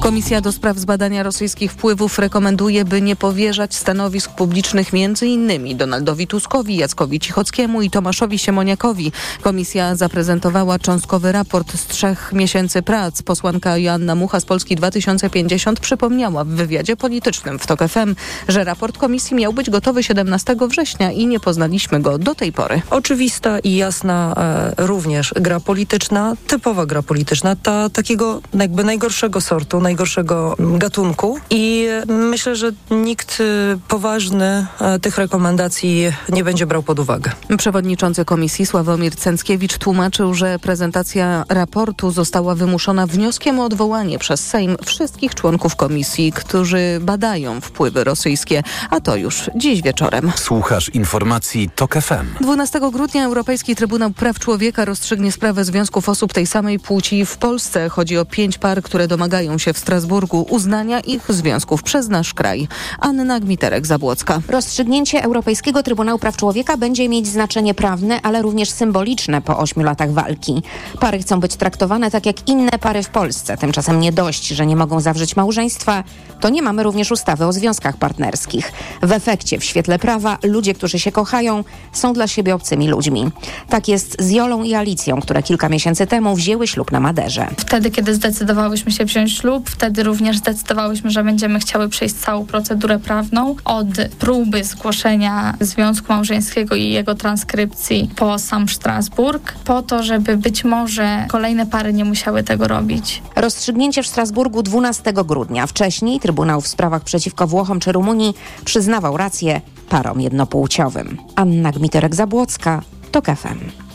Komisja do spraw zbadania rosyjskich wpływów rekomenduje, by nie powierzać stanowisk publicznych innymi Donaldowi Tuskowi, Jackowi Cichockiemu i Tomaszowi Siemoniakowi. Komisja zaprezentowała cząstkowy raport z trzech miesięcy prac. Posłanka Joanna Mucha z Polski 2050 przypomniała w wywiadzie politycznym w TOK FM, że raport komisji miał być gotowy 17 września i nie poznaliśmy go do tej pory. Oczywista i jasna e, również gra polityczna, typowa gra polityczna, ta takiego jakby najgorszego sortu, najgorszego gatunku i myślę, że nikt e, poważny e, tych rekomendacji nie będzie brał pod uwagę. Przewodniczący komisji Sławomir Cęckiewicz tłumaczył, że prezentacja raportu została wymuszona wnioskiem o odwołanie przez Sejm wszystkich członków komisji, którzy badają wpływy rosyjskie, a to już dziś wieczorem. Słuchasz informacji TOK FM. 12 grudnia Europejski Trybunał Praw Człowieka rozstrzygnie sprawę związków osób tej samej płci w Polsce. Chodzi o pięć par, które domagają się w Strasburgu uznania ich związków przez nasz kraj. Anna Gmiterek-Zabłocka. Rozstrzygnięcie Europejskiego Trybunału Praw Człowieka będzie mieć znaczenie prawne, ale również symboliczne po ośmiu latach walki. Pary chcą być traktowane tak jak inne pary w Polsce. Tymczasem nie dość, że nie mogą zawrzeć małżeństwa, to nie mamy również ustawy o związkach partnerskich. W efekcie, w świetle prawa, ludzie, którzy się kochają, są dla siebie obcymi ludźmi. Tak jest z Jolą i Alicją, które kilka miesięcy temu wzięły ślub na Maderze. Wtedy, kiedy zdecydowałyśmy się wziąć ślub, wtedy również zdecydowałyśmy, że będziemy chciały przejść całą procedurę prawną od próby zgłoszenia związku małżeńskiego i jego transkrypcji po sam Strasburg, po to, żeby być może kolejne pary nie musiały tego robić. Rozstrzygnięcie w Strasburgu 12 grudnia. Wcześniej Trybunał w sprawach przeciwko Włochom czy Rumunii przyznawał rację parom jednopłciowym. Anna Gmiterek-Zabłocka, TOK FM.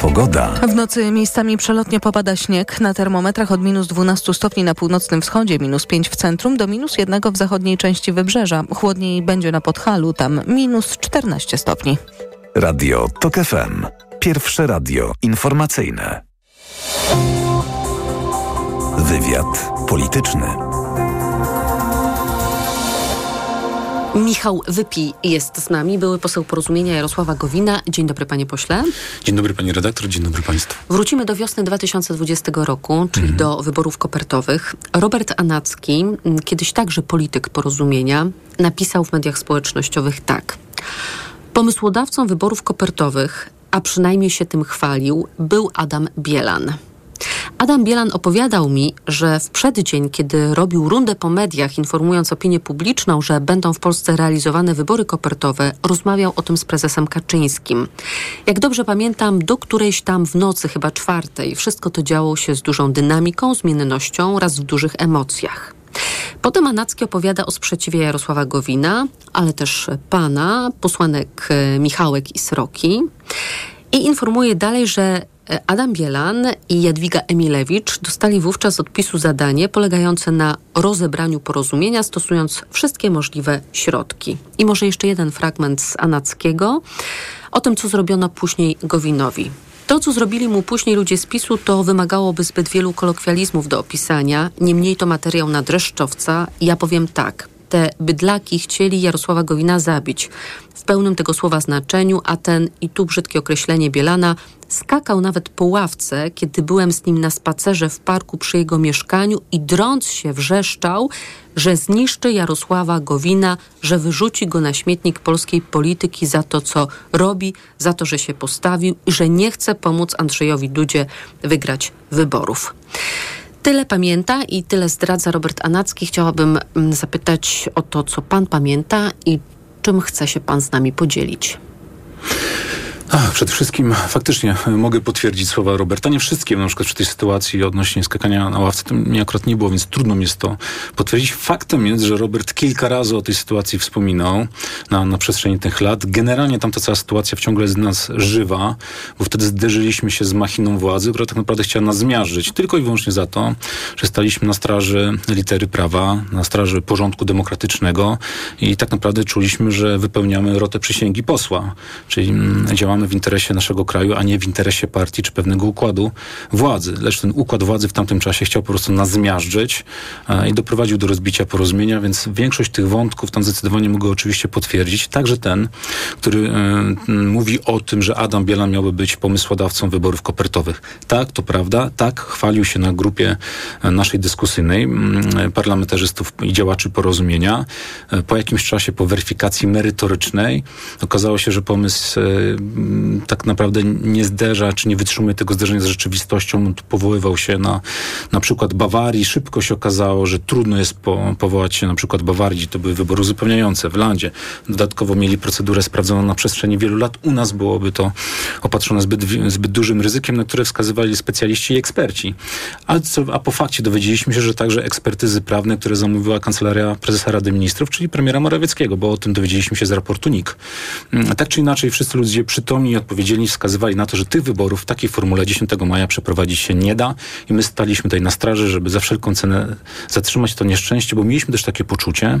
Pogoda. W nocy miejscami przelotnie popada śnieg. Na termometrach od minus 12 stopni na północnym wschodzie, minus 5 w centrum, do minus 1 w zachodniej części wybrzeża. Chłodniej będzie na Podhalu, tam minus 14 stopni. Radio TOK FM. Pierwsze radio informacyjne. Wywiad polityczny. Michał Wypi jest z nami, były poseł porozumienia Jarosława Gowina. Dzień dobry panie pośle. Dzień dobry pani redaktor, dzień dobry państwu. Wrócimy do wiosny 2020 roku, czyli do wyborów kopertowych. Robert Anacki, kiedyś także polityk porozumienia, napisał w mediach społecznościowych tak. Pomysłodawcą wyborów kopertowych, a przynajmniej się tym chwalił, był Adam Bielan. Adam Bielan opowiadał mi, że w przeddzień, kiedy robił rundę po mediach, informując opinię publiczną, że będą w Polsce realizowane wybory kopertowe, rozmawiał o tym z prezesem Kaczyńskim. Jak dobrze pamiętam, do którejś tam w nocy, chyba czwartej, wszystko to działo się z dużą dynamiką, zmiennością oraz w dużych emocjach. Potem Anacki opowiada o sprzeciwie Jarosława Gowina, ale też pana, posłanek e, Michałek i Sroki. I informuje dalej, że e, Adam Bielan i Jadwiga Emilewicz dostali wówczas od PiSu zadanie polegające na rozebraniu porozumienia, stosując wszystkie możliwe środki. I może jeszcze jeden fragment z Anackiego o tym, co zrobiono później Gowinowi. To, co zrobili mu później ludzie z PiSu, to wymagałoby zbyt wielu kolokwializmów do opisania. Niemniej to materiał na dreszczowca. Ja powiem tak. Te bydlaki chcieli Jarosława Gowina zabić. W pełnym tego słowa znaczeniu, a ten, i tu brzydkie określenie Bielana, skakał nawet po ławce, kiedy byłem z nim na spacerze w parku przy jego mieszkaniu i drąc się wrzeszczał, że zniszczy Jarosława Gowina, że wyrzuci go na śmietnik polskiej polityki za to, co robi, za to, że się postawił i że nie chce pomóc Andrzejowi Dudzie wygrać wyborów. Tyle pamięta i tyle zdradza Robert Anacki. Chciałabym mm, zapytać o to, co pan pamięta i czym chce się pan z nami podzielić. Ach, przede wszystkim faktycznie e, mogę potwierdzić słowa Roberta. Nie wszystkie, na przykład przy tej sytuacji odnośnie skakania na ławce, to mnie akurat nie było, więc trudno mi jest to potwierdzić. Faktem jest, że Robert kilka razy o tej sytuacji wspominał na, na przestrzeni tych lat. Generalnie tam ta cała sytuacja wciąż jest z nas żywa, bo wtedy zderzyliśmy się z machiną władzy, która tak naprawdę chciała nas zmiażdżyć. Tylko i wyłącznie za to, że staliśmy na straży litery prawa, na straży porządku demokratycznego i tak naprawdę czuliśmy, że wypełniamy rotę przysięgi posła. Czyli mm, w interesie naszego kraju, a nie w interesie partii czy pewnego układu władzy. Lecz ten układ władzy w tamtym czasie chciał po prostu nas zmiażdżyć e, i doprowadził do rozbicia porozumienia, więc większość tych wątków tam zdecydowanie mogę oczywiście potwierdzić. Także ten, który e, mówi o tym, że Adam Bielan miałby być pomysłodawcą wyborów kopertowych. Tak, to prawda. Tak, chwalił się na grupie e, naszej dyskusyjnej parlamentarzystów i działaczy porozumienia. Po jakimś czasie, po weryfikacji merytorycznej, okazało się, że pomysł tak naprawdę nie zderza, czy nie wytrzymuje tego zderzenia z rzeczywistością. Powoływał się na na przykład Bawarii. Szybko się okazało, że trudno jest po, powołać się na przykład Bawarii. To były wybory uzupełniające w Landzie. Dodatkowo mieli procedurę sprawdzoną na przestrzeni wielu lat. U nas byłoby to opatrzone zbyt, zbyt dużym ryzykiem, na które wskazywali specjaliści i eksperci. A, co, a po fakcie dowiedzieliśmy się, że także ekspertyzy prawne, które zamówiła Kancelaria Prezesa Rady Ministrów, czyli premiera Morawieckiego, bo o tym dowiedzieliśmy się z raportu NIK. Mm, Tak czy inaczej, wszyscy ludzie przytomni i odpowiedzialni wskazywali na to, że tych wyborów w takiej formule 10 maja przeprowadzić się nie da i my staliśmy tutaj na straży, żeby za wszelką cenę zatrzymać to nieszczęście, bo mieliśmy też takie poczucie,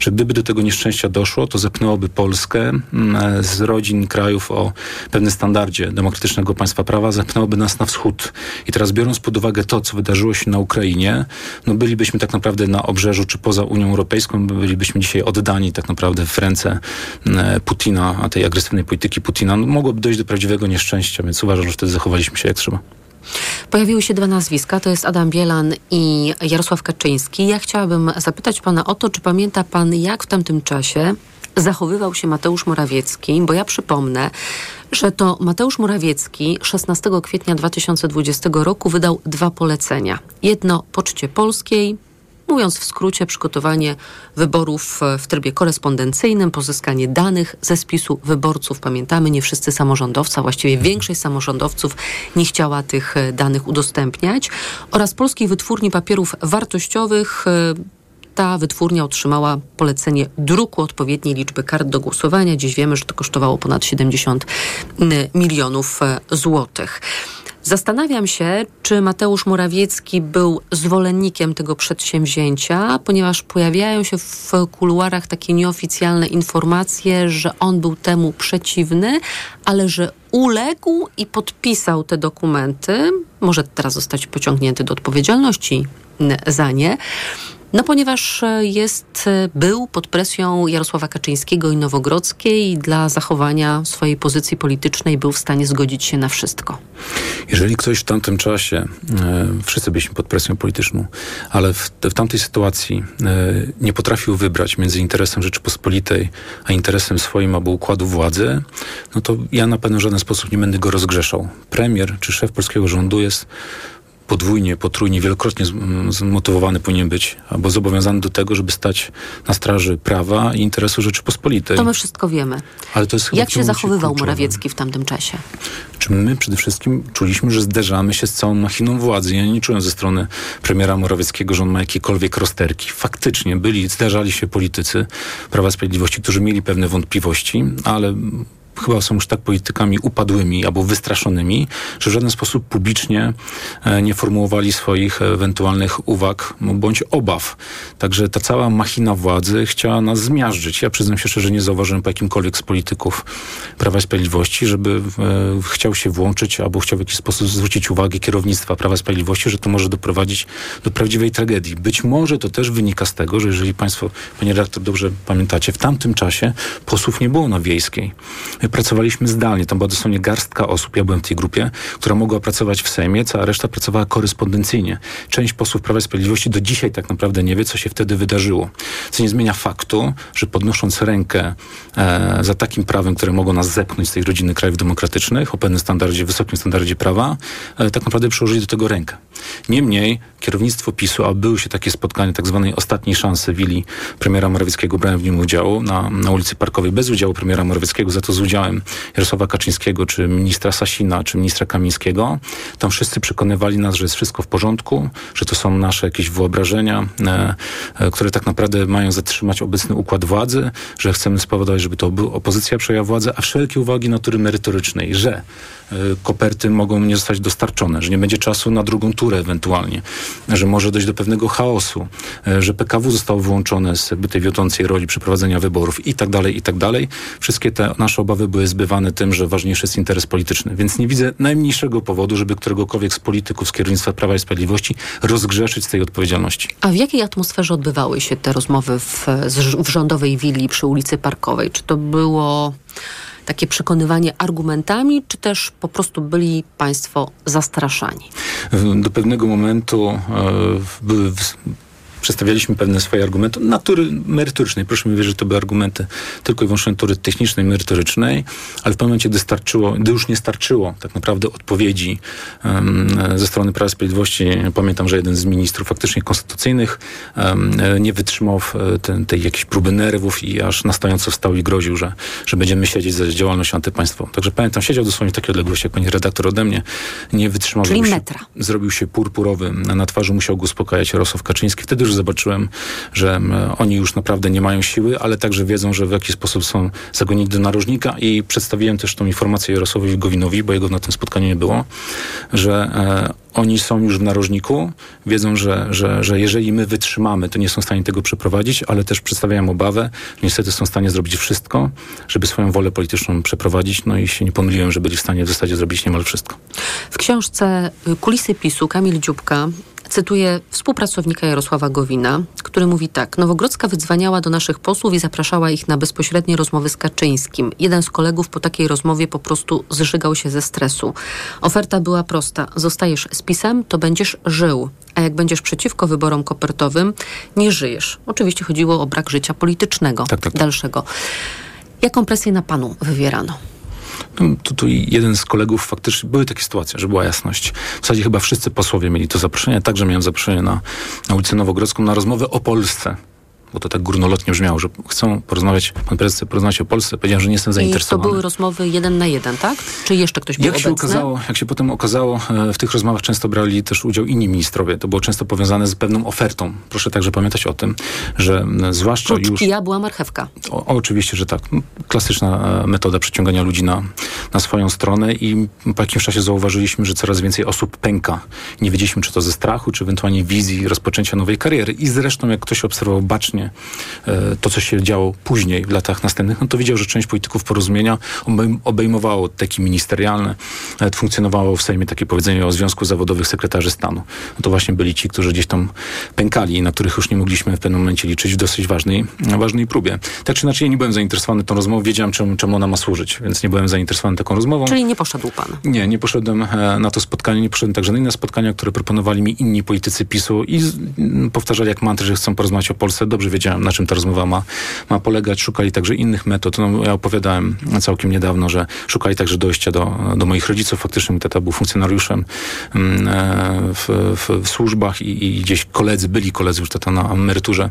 że gdyby do tego nieszczęścia doszło, to zepnęłoby Polskę mm, z rodzin krajów o pewnym standardzie demokratycznego państwa prawa, zepnęłoby nas na wschód. I teraz biorąc pod uwagę to, co wydarzyło się na Ukrainie, no bylibyśmy tak naprawdę na obrzeżu czy poza Unią Europejską, bylibyśmy dzisiaj oddani tak naprawdę w ręce mm, Putina, a tej agresywnej polityki Putina. No, mogłoby dojść do prawdziwego nieszczęścia, więc uważam, że wtedy zachowaliśmy się jak trzeba. Pojawiły się dwa nazwiska, to jest Adam Bielan i Jarosław Kaczyński. Ja chciałabym zapytać pana o to, czy pamięta pan, jak w tamtym czasie zachowywał się Mateusz Morawiecki, bo ja przypomnę, że to Mateusz Morawiecki 16 kwietnia 2020 roku wydał dwa polecenia. Jedno Poczcie Polskiej, Mówiąc w skrócie, przygotowanie wyborów e, w trybie korespondencyjnym, pozyskanie danych ze spisu wyborców. Pamiętamy, nie wszyscy samorządowcy, a właściwie większość samorządowców nie chciała tych e, danych udostępniać. Oraz Polskiej Wytwórni Papierów Wartościowych. e, Ta wytwórnia otrzymała polecenie druku odpowiedniej liczby kart do głosowania. Dziś wiemy, że to kosztowało ponad 70 milionów złotych. Zastanawiam się, czy Mateusz Morawiecki był zwolennikiem tego przedsięwzięcia, ponieważ pojawiają się w kuluarach takie nieoficjalne informacje, że on był temu przeciwny, ale że uległ i podpisał te dokumenty. Może teraz zostać pociągnięty do odpowiedzialności za nie. No ponieważ e, jest, e, był pod presją Jarosława Kaczyńskiego i Nowogrodzkiej i dla zachowania swojej pozycji politycznej był w stanie zgodzić się na wszystko. Jeżeli ktoś w tamtym czasie, e, wszyscy byliśmy pod presją polityczną, ale w, w tamtej sytuacji nie potrafił wybrać między interesem Rzeczypospolitej a interesem swoim albo układu władzy, no to ja na pewno w żaden sposób nie będę go rozgrzeszał. Premier czy szef polskiego rządu jest podwójnie, potrójnie, wielokrotnie z- m, zmotywowany powinien być, albo zobowiązany do tego, żeby stać na straży prawa i interesu Rzeczypospolitej. To my wszystko wiemy. Ale to jest Jak się zachowywał kluczowe. Morawiecki w tamtym czasie? Czy my przede wszystkim czuliśmy, że zderzamy się z całą machiną władzy. Ja nie czułem ze strony premiera Morawieckiego, że on ma jakiekolwiek rozterki. Faktycznie byli, zderzali się politycy Prawa Sprawiedliwości, którzy mieli pewne wątpliwości, ale chyba są już tak politykami upadłymi albo wystraszonymi, że w żaden sposób publicznie e, nie formułowali swoich ewentualnych uwag bądź obaw. Także ta cała machina władzy chciała nas zmiażdżyć. Ja przyznam się szczerze, nie zauważyłem po jakimkolwiek z polityków Prawa i Sprawiedliwości, żeby e, chciał się włączyć albo chciał w jakiś sposób zwrócić uwagę kierownictwa Prawa i Sprawiedliwości, że to może doprowadzić do prawdziwej tragedii. Być może to też wynika z tego, że jeżeli Państwo, Panie redaktor, dobrze pamiętacie, w tamtym czasie posłów nie było na Wiejskiej. My pracowaliśmy zdalnie. Tam była dosłownie garstka osób, ja byłem w tej grupie, która mogła pracować w Sejmie, cała reszta pracowała korespondencyjnie. Część posłów Prawa i Sprawiedliwości do dzisiaj tak naprawdę nie wie, co się wtedy wydarzyło. Co nie zmienia faktu, że podnosząc rękę e, za takim prawem, które mogło nas zepchnąć z tej rodziny krajów demokratycznych, o pewnym standardzie, wysokim standardzie prawa, e, tak naprawdę przyłożyli do tego rękę. Niemniej kierownictwo PiSu, a były się takie spotkania tak zwanej ostatniej szansy willi premiera Morawieckiego, brałem w nim udział na, na ulicy Parkowej, bez udziału premiera Morawieckiego, za to z udziałem Jarosława Kaczyńskiego, czy ministra Sasina, czy ministra Kamińskiego. Tam wszyscy przekonywali nas, że jest wszystko w porządku, że to są nasze jakieś wyobrażenia, e, e, które tak naprawdę mają zatrzymać obecny układ władzy, że chcemy spowodować, żeby to opozycja przejęła władzę, a wszelkie uwagi natury merytorycznej, że e, koperty mogą nie zostać dostarczone, że nie będzie czasu na drugą turę ewentualnie, że może dojść do pewnego chaosu, e, że PKW zostało wyłączone z jakby tej wiodącej roli przeprowadzenia wyborów i tak dalej, i tak dalej. Wszystkie te nasze obawy były zbywane tym, że ważniejszy jest interes polityczny. Więc nie widzę najmniejszego powodu, żeby któregokolwiek z polityków z kierownictwa Prawa i Sprawiedliwości rozgrzeszyć z tej odpowiedzialności. A w jakiej atmosferze odbywały się te rozmowy w, w rządowej willi przy ulicy Parkowej? Czy to było takie przekonywanie argumentami, czy też po prostu byli państwo zastraszani? do pewnego momentu e, były przedstawialiśmy pewne swoje argumenty natury merytorycznej. Proszę mi wierzyć, że to były argumenty tylko i wyłącznie natury technicznej, merytorycznej, ale w pewnym momencie, gdy starczyło, gdy już nie starczyło tak naprawdę odpowiedzi em, ze strony Prawa i Sprawiedliwości, pamiętam, że jeden z ministrów faktycznie konstytucyjnych e, nie wytrzymał ten, tej jakiejś próby nerwów i aż na stojąco wstał i groził, że, że będziemy siedzieć za działalność antypaństwową. Także pamiętam, siedział dosłownie w takiej odległości, jak pani redaktor ode mnie, nie wytrzymał. Czyli zrobił się- metra. zrobił się purpurowy. Na twarzy musiał go uspokajać Jarosław Kaczyński. Wtedy już zobaczyłem, że oni już naprawdę nie mają siły, ale także wiedzą, że w jaki sposób są zagonieni do narożnika. I przedstawiłem też tą informację Jarosławowi Gowinowi, bo jego na tym spotkaniu nie było, że e, oni są już w narożniku, wiedzą, że, że, że jeżeli my wytrzymamy, to nie są w stanie tego przeprowadzić, ale też przedstawiają obawę, że niestety są w stanie zrobić wszystko, żeby swoją wolę polityczną przeprowadzić, no i się nie pomyliłem, że byli w stanie w zasadzie zrobić niemal wszystko. W książce y, Kulisy PiSu Kamil Dziubka cytuje współpracownika Jarosława Gowina, który mówi tak. Nowogrodzka wydzwaniała do naszych posłów i zapraszała ich na bezpośrednie rozmowy z Kaczyńskim. Jeden z kolegów po takiej rozmowie po prostu zżygał się ze stresu. Oferta była prosta. Zostajesz z PiSem, to będziesz żył. A jak będziesz przeciwko wyborom kopertowym, nie żyjesz. Oczywiście chodziło o brak życia politycznego dalszego. Jaką presję na panu wywierano? No, tu, tu jeden z kolegów faktycznie, były takie sytuacje, że była jasność. W zasadzie chyba wszyscy posłowie mieli to zaproszenie. Także miałem zaproszenie na, na ulicę Nowogrodzką na rozmowę o Polsce. Bo to tak górnolotnie brzmiało, że chcą porozmawiać, pan prezes chce porozmawiać o Polsce. Powiedziałem, że nie jestem I to zainteresowany. były rozmowy jeden na jeden, tak? Czy jeszcze ktoś był Jak się, obecny? okazało, jak się potem okazało, e, w tych rozmowach często brali też udział inni ministrowie. To było często powiązane z pewną ofertą. Proszę także pamiętać o tym, że m, zwłaszcza Prócz już... kija była marchewka. O, oczywiście, że tak. Klasyczna e, metoda przyciągania ludzi na, na swoją stronę i po jakimś czasie zauważyliśmy, że coraz więcej osób pęka. Nie wiedzieliśmy, czy to ze strachu, czy ewentualnie wizji rozpoczęcia nowej kariery. I zresztą, jak ktoś obserwował bacznie e, to, co się działo później, w latach następnych, no to widział, że część polityków porozumienia obejm- obejmowało teki ministerialne, nawet funkcjonowało w Sejmie takie powiedzenie o Związku Zawodowych Sekretarzy Stanu. No to właśnie byli ci, którzy gdzieś tam pękali i na których już nie mogliśmy w pewnym momencie liczyć w dosyć ważnej, ważnej próbie. Tak czy inaczej, ja nie byłem zainteresowany tą rozmową, wiedziałem, czemu, czemu ona ma służyć, więc nie byłem zainteresowany taką rozmową. Czyli nie poszedł pan. Nie, nie poszedłem e, na to spotkanie, nie poszedłem także na inne spotkania, które proponowali mi inni politycy PiSu i powtarzali jak mantry, że chcą porozmawiać o Polsce. Dobrze wiedziałem, na czym ta rozmowa ma, ma polegać. Szukali także innych metod. No, ja opowiadałem całkiem niedawno, że szukali także dojścia do, do moich rodziców. Faktycznie mój tata był funkcjonariuszem mm, e, w, w, w służbach i, i gdzieś koledzy, byli koledzy już tata na emeryturze,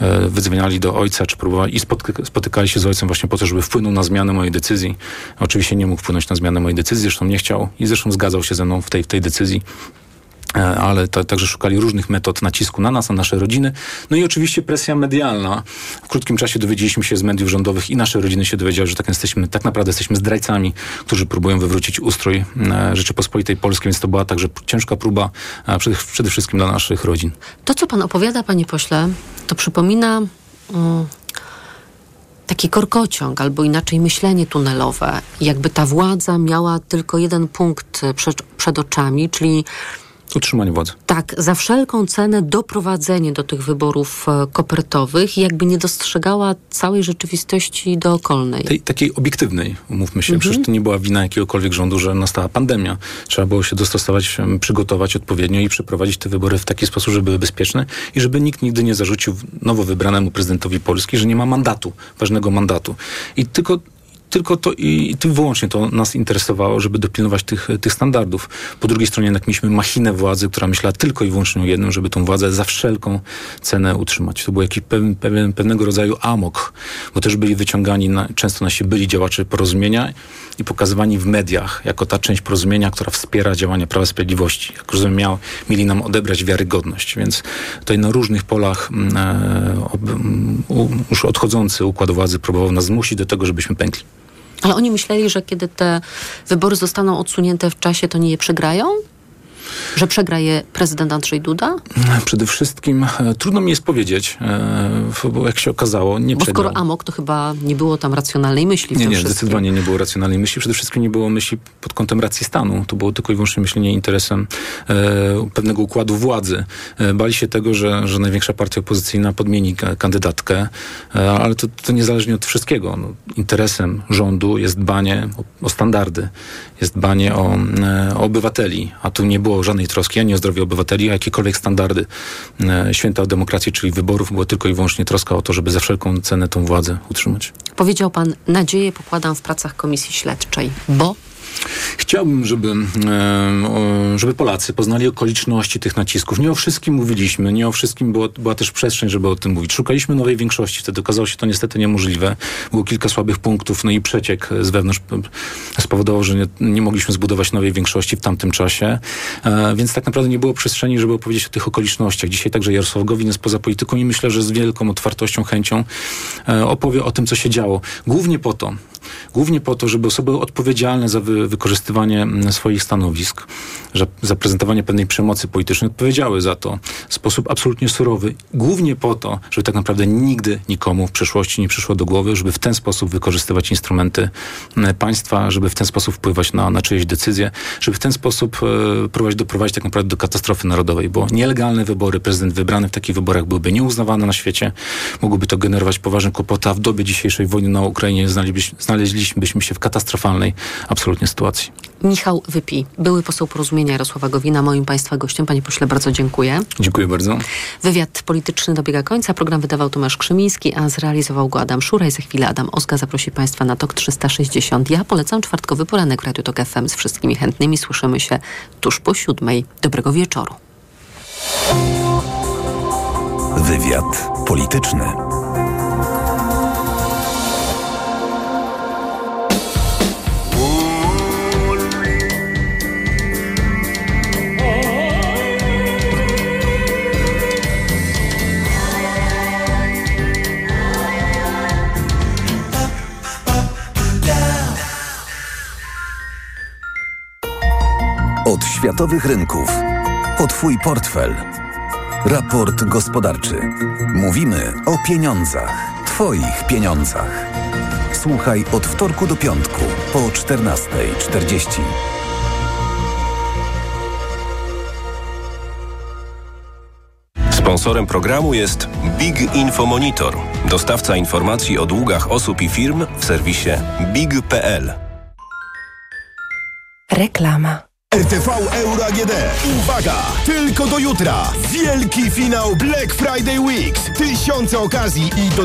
e, wydzwaniali do ojca, czy próbowali i spotyka, spotykali się z ojcem właśnie po to, żeby wpłynął na zmianę mojej decyzji. Oczywiście nie mógł wpłynąć na zmianę mojej decyzji, zresztą nie chciał i zresztą zgadzał się ze mną w tej, w tej decyzji. E, Ale to, także szukali różnych metod nacisku na nas, na nasze rodziny. No i oczywiście presja medialna. W krótkim czasie dowiedzieliśmy się z mediów rządowych i nasze rodziny się dowiedziały, że tak, jesteśmy, tak naprawdę jesteśmy zdrajcami, którzy próbują wywrócić ustrój e, Rzeczypospolitej Polskiej, więc to była także ciężka próba e, przede, przede wszystkim dla naszych rodzin. To, co pan opowiada, panie pośle, to przypomina mm, taki korkociąg, albo inaczej myślenie tunelowe. Jakby ta władza miała tylko jeden punkt przed, przed oczami, czyli Utrzymanie władzy. tak, za wszelką cenę doprowadzenie do tych wyborów e, kopertowych jakby nie dostrzegała całej rzeczywistości dookolnej. Tej takiej obiektywnej, umówmy się. Przecież to nie była wina jakiegokolwiek rządu, że nastała pandemia. Trzeba było się dostosować, przygotować odpowiednio i przeprowadzić te wybory w taki sposób, żeby były bezpieczne i żeby nikt nigdy nie zarzucił nowo wybranemu prezydentowi Polski, że nie ma mandatu, ważnego mandatu. I tylko tylko to i, i wyłącznie to nas interesowało, żeby dopilnować tych, tych standardów. Po drugiej stronie jednak mieliśmy machinę władzy, która myślała tylko i wyłącznie o jednym, żeby tą władzę za wszelką cenę utrzymać. To był jakiś pewien, pewien, pewnego rodzaju amok, bo też byli wyciągani, na, często nasi byli działacze porozumienia i pokazywani w mediach jako ta część porozumienia, która wspiera działania Prawa Sprawiedliwości. Jak rozumiem, miał, mieli nam odebrać wiarygodność, więc tutaj na różnych polach mm, e, ob, mm, u, już odchodzący układ władzy próbował nas zmusić do tego, żebyśmy pękli. Ale oni myśleli, że kiedy te wybory zostaną odsunięte w czasie, to nie je przegrają? Że przegra je prezydent Andrzej Duda? Przede wszystkim e, trudno mi jest powiedzieć, e, bo jak się okazało, nie Bo przegrał. skoro amok, to chyba nie było tam racjonalnej myśli Nie, nie, wszystkim. zdecydowanie nie było racjonalnej myśli. Przede wszystkim nie było myśli pod kątem racji stanu. To było tylko i wyłącznie myślenie interesem e, pewnego układu władzy. Bali się tego, że, że największa partia opozycyjna podmieni ka- kandydatkę, ale to, to niezależnie od wszystkiego. No, interesem rządu jest dbanie o, o standardy, jest dbanie o, o obywateli, a tu nie było żadnej troski ani o zdrowie obywateli, a jakiekolwiek standardy e, święta o demokracji, czyli wyborów, było tylko i wyłącznie troska o to, żeby za wszelką cenę tą władzę utrzymać. Powiedział pan, nadzieję pokładam w pracach komisji śledczej, bo Chciałbym, żeby, e, żeby Polacy poznali okoliczności tych nacisków. Nie o wszystkim mówiliśmy, nie o wszystkim było, była też przestrzeń, żeby o tym mówić. Szukaliśmy nowej większości, wtedy okazało się to niestety niemożliwe. Było kilka słabych punktów, no i przeciek z wewnątrz spowodował, że nie, nie mogliśmy zbudować nowej większości w tamtym czasie. E, więc tak naprawdę nie było przestrzeni, żeby opowiedzieć o tych okolicznościach. Dzisiaj także Jarosław Gowin jest poza polityką i myślę, że z wielką otwartością, chęcią e, opowie o tym, co się działo. Głównie po to, Głównie po to, żeby osoby odpowiedzialne za wy, wykorzystywanie mm, swoich stanowisk, za, za prezentowanie pewnej przemocy politycznej odpowiedziały za to w sposób absolutnie surowy. Głównie po to, żeby tak naprawdę nigdy nikomu w przyszłości nie przyszło do głowy, żeby w ten sposób wykorzystywać instrumenty mm, państwa, żeby w ten sposób wpływać na, na czyjeś decyzje, żeby w ten sposób e, doprowadzić tak naprawdę do katastrofy narodowej, bo nielegalne wybory, prezydent wybrany w takich wyborach byłyby nieuznawane na świecie, mogłoby to generować poważne kłopoty, a w dobie dzisiejszej wojny na Ukrainie znaleźlibyśmy, znaleźlibyśmy się w katastrofalnej absolutnie sytuacji. Michał Wypi, były poseł porozumienia Jarosława Gowina, moim Państwa gościem. Panie pośle, bardzo dziękuję. Dziękuję bardzo. Wywiad polityczny dobiega końca. Program wydawał Tomasz Krzymiński, a zrealizował go Adam Szura i za chwilę Adam Oska zaprosi Państwa na TOK 360. Ja polecam czwartkowy poranek w Radiu TOK FM z wszystkimi chętnymi. Słyszymy się tuż po siódmej. Dobrego wieczoru. Wywiad polityczny. Od światowych rynków po Twój portfel. Raport gospodarczy. Mówimy o pieniądzach. Twoich pieniądzach. Słuchaj od wtorku do piątku po 14.40. Sponsorem programu jest Big Info Monitor, dostawca informacji o długach osób i firm w serwisie big.pl. Reklama. RTV Euro AGD. Uwaga! Tylko do jutra. Wielki finał Black Friday Weeks. Tysiące okazji i do